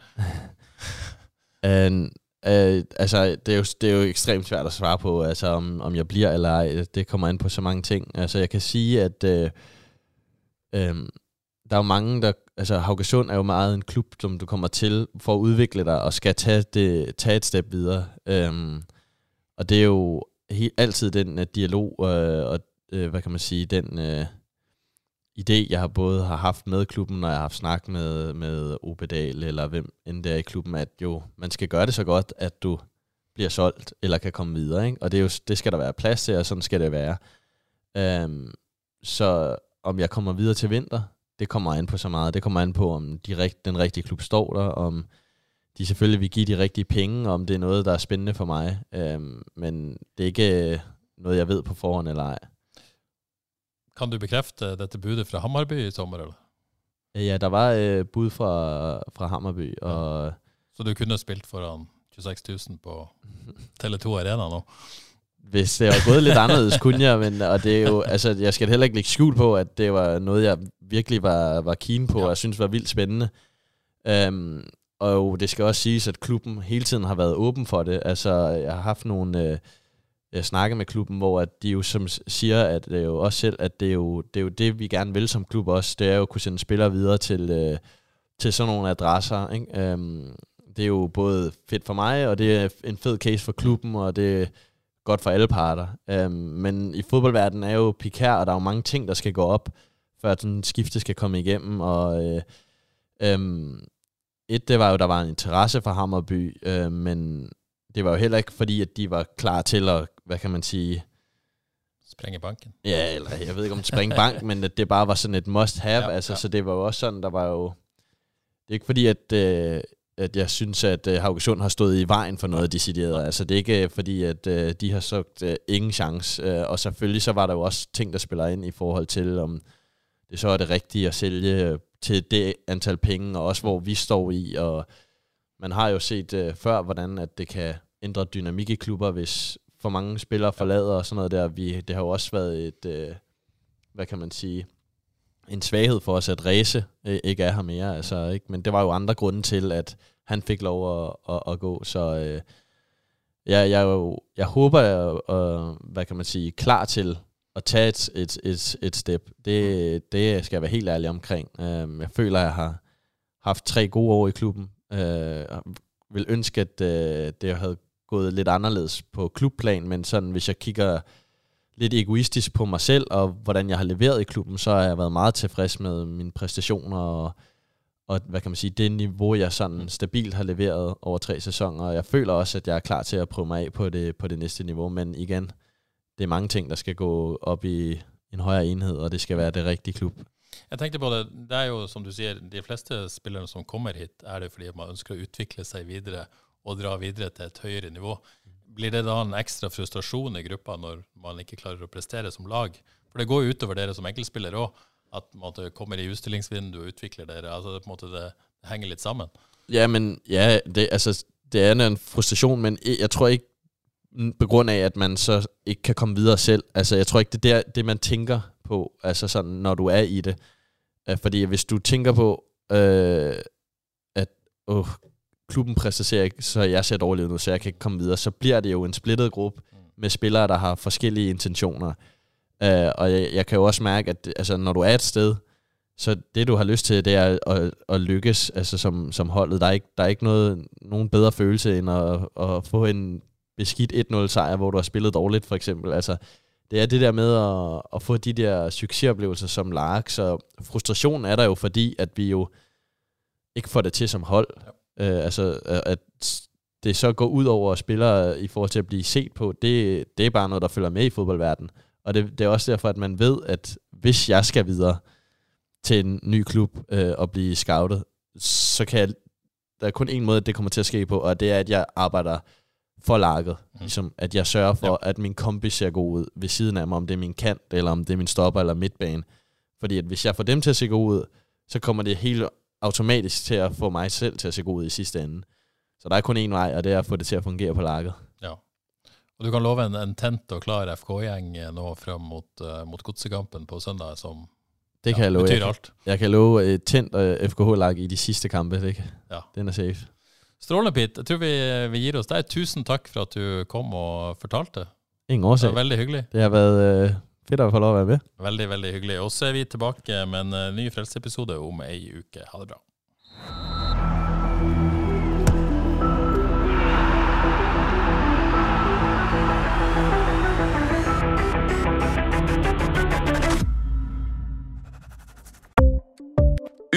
uh, Uh, altså, det er, jo, det er jo ekstremt svært at svare på, altså, om, om jeg bliver eller ej. Det kommer an på så mange ting. Altså, jeg kan sige, at um, der er jo mange, der... Altså, Haugesund er jo meget en klub, som du kommer til for at udvikle dig og skal tage, det, tage et step videre. Um, og det er jo helt, altid den uh, dialog uh, og, uh, hvad kan man sige, den... Uh, idé, jeg har både har haft med klubben, når jeg har haft snak med, med Obedal, eller hvem end der i klubben, at jo, man skal gøre det så godt, at du bliver solgt, eller kan komme videre. Ikke? Og det, er jo, det skal der være plads til, og sådan skal det være. Um, så om jeg kommer videre til vinter, det kommer an på så meget. Det kommer an på, om de rigt, den rigtige klub står der, om de selvfølgelig vil give de rigtige penge, om det er noget, der er spændende for mig. Um, men det er ikke noget, jeg ved på forhånd eller ej. Kan du bekrefte dette budet fra Hammarby i sommer, eller? Ja, der var øh, bud fra, fra Hammarby. Og ja. Så du kunne spilt foran 26.000 på Tele2 Arena nu? Hvis det var gået lidt anderledes, kunne jeg, men og det er jo, altså, jeg skal heller ikke lægge skjul på, at det var noget, jeg virkelig var, var keen på, ja. og jeg synes var vildt spændende. Um, og det skal også siges, at klubben hele tiden har været åben for det. Altså, jeg har haft nogle... Øh, snakke med klubben, hvor at de jo som siger, at det er jo også selv, at det er jo, det er jo det, vi gerne vil som klub også, det er jo at kunne sende spillere videre til, øh, til sådan nogle adresser. Ikke? Øhm, det er jo både fedt for mig, og det er en fed case for klubben, og det er godt for alle parter. Øhm, men i fodboldverdenen er jo pikær, og der er jo mange ting, der skal gå op, før sådan skifte skal komme igennem, og øh, øh, et, det var jo, der var en interesse for Hammerby, øh, men det var jo heller ikke fordi, at de var klar til at, hvad kan man sige... Springe banken. Ja, eller jeg ved ikke om springe bank, men at det bare var sådan et must have, ja, altså, ja. så det var jo også sådan, der var jo... Det er ikke fordi, at, øh, at jeg synes, at øh, Haugesund har stået i vejen for noget decideret. Altså det er ikke fordi, at øh, de har sagt øh, ingen chance. Øh, og selvfølgelig så var der jo også ting, der spiller ind i forhold til, om det så er det rigtige at sælge øh, til det antal penge, og også hvor vi står i, og man har jo set øh, før, hvordan at det kan ændre dynamik i klubber, hvis for mange spillere forlader og sådan noget der. Vi, det har jo også været et, øh, hvad kan man sige, en svaghed for os, at Ræse øh, ikke er her mere. Altså, ikke? Men det var jo andre grunde til, at han fik lov at, at, at gå. Så øh, jeg, jeg, jo, jeg håber, jeg er, hvad kan man sige, klar til at tage et, et, et, et step. Det, det skal jeg være helt ærlig omkring. Øh, jeg føler, at jeg har haft tre gode år i klubben. Øh, vil ønske, at øh, det havde gået lidt anderledes på klubplan, men sådan, hvis jeg kigger lidt egoistisk på mig selv, og hvordan jeg har leveret i klubben, så har jeg været meget tilfreds med mine præstationer, og, og hvad kan man sige, det niveau, jeg sådan stabilt har leveret over tre sæsoner, og jeg føler også, at jeg er klar til at prøve mig af på det, på det næste niveau, men igen, det er mange ting, der skal gå op i en højere enhed, og det skal være det rigtige klub. Jeg tenkte på det, det er jo som du sier, de fleste spillere som kommer hit, er det fordi man ønsker å utvikle seg videre og dra videre til et høyere nivå. Blir det da en ekstra frustrasjon i gruppa når man ikke klarer å prestere som lag? For det går jo utover dere som enkeltspillere òg, at man kommer i utstillingsvindu og utvikler dere. altså det, på en måte det, det henger litt sammen. Ja, men ja, det, altså, det er en frustration, men jeg tror ikke på grund af, at man så ikke kan komme videre selv. Altså, jeg tror ikke, det er det, man tænker på, altså sådan, når du er i det. Øh, fordi hvis du tænker på, øh, at åh, klubben præsterer ikke, så jeg ser dårligt nu, så jeg kan ikke komme videre, så bliver det jo en splittet gruppe med spillere, der har forskellige intentioner. Uh, og jeg, jeg kan jo også mærke, at altså, når du er et sted, så det du har lyst til, det er at, at lykkes altså som, som holdet. Der er ikke, der er ikke noget, nogen bedre følelse end at, at få en beskidt 1-0 sejr, hvor du har spillet dårligt for eksempel. Altså, det er det der med at, at få de der succesoplevelser som Lark, så frustrationen er der jo, fordi at vi jo ikke får det til som hold. Ja. Øh, altså, at det så går ud over spillere i forhold til at blive set på, det, det er bare noget, der følger med i fodboldverdenen. Og det, det er også derfor, at man ved, at hvis jeg skal videre til en ny klub øh, og blive scoutet, så kan jeg, der er kun en måde, det kommer til at ske på, og det er, at jeg arbejder for laget. Mm. Ligesom, at jeg sørger for, ja. at min kompis ser god ud ved siden af mig, om det er min kant, eller om det er min stopper eller midtbane. Fordi at hvis jeg får dem til at se god ud, så kommer det helt automatisk til at få mig selv til at se god ud i sidste ende. Så der er kun én vej, og det er at få det til at fungere på laget. Ja. Og du kan love en, en tent og klar FK-gjeng nå frem mot, uh, mot godsekampen på søndag, som det kan ja, jeg love. betyder alt. Jeg kan love et tændt uh, FKH-lag i de sidste kampe. Det kan. Ja. Den er safe. Strålende, Pete. Jeg tror vi, vi gir oss der. Tusen takk for at du kom og fortalte. Ingen årsag. Det var veldig hyggelig. Det har været uh, fedt at få lov at være med. Veldig, veldig hyggelig. Og så er vi tilbake med en uh, ny Frelseepisode om ei uke. Ha det bra.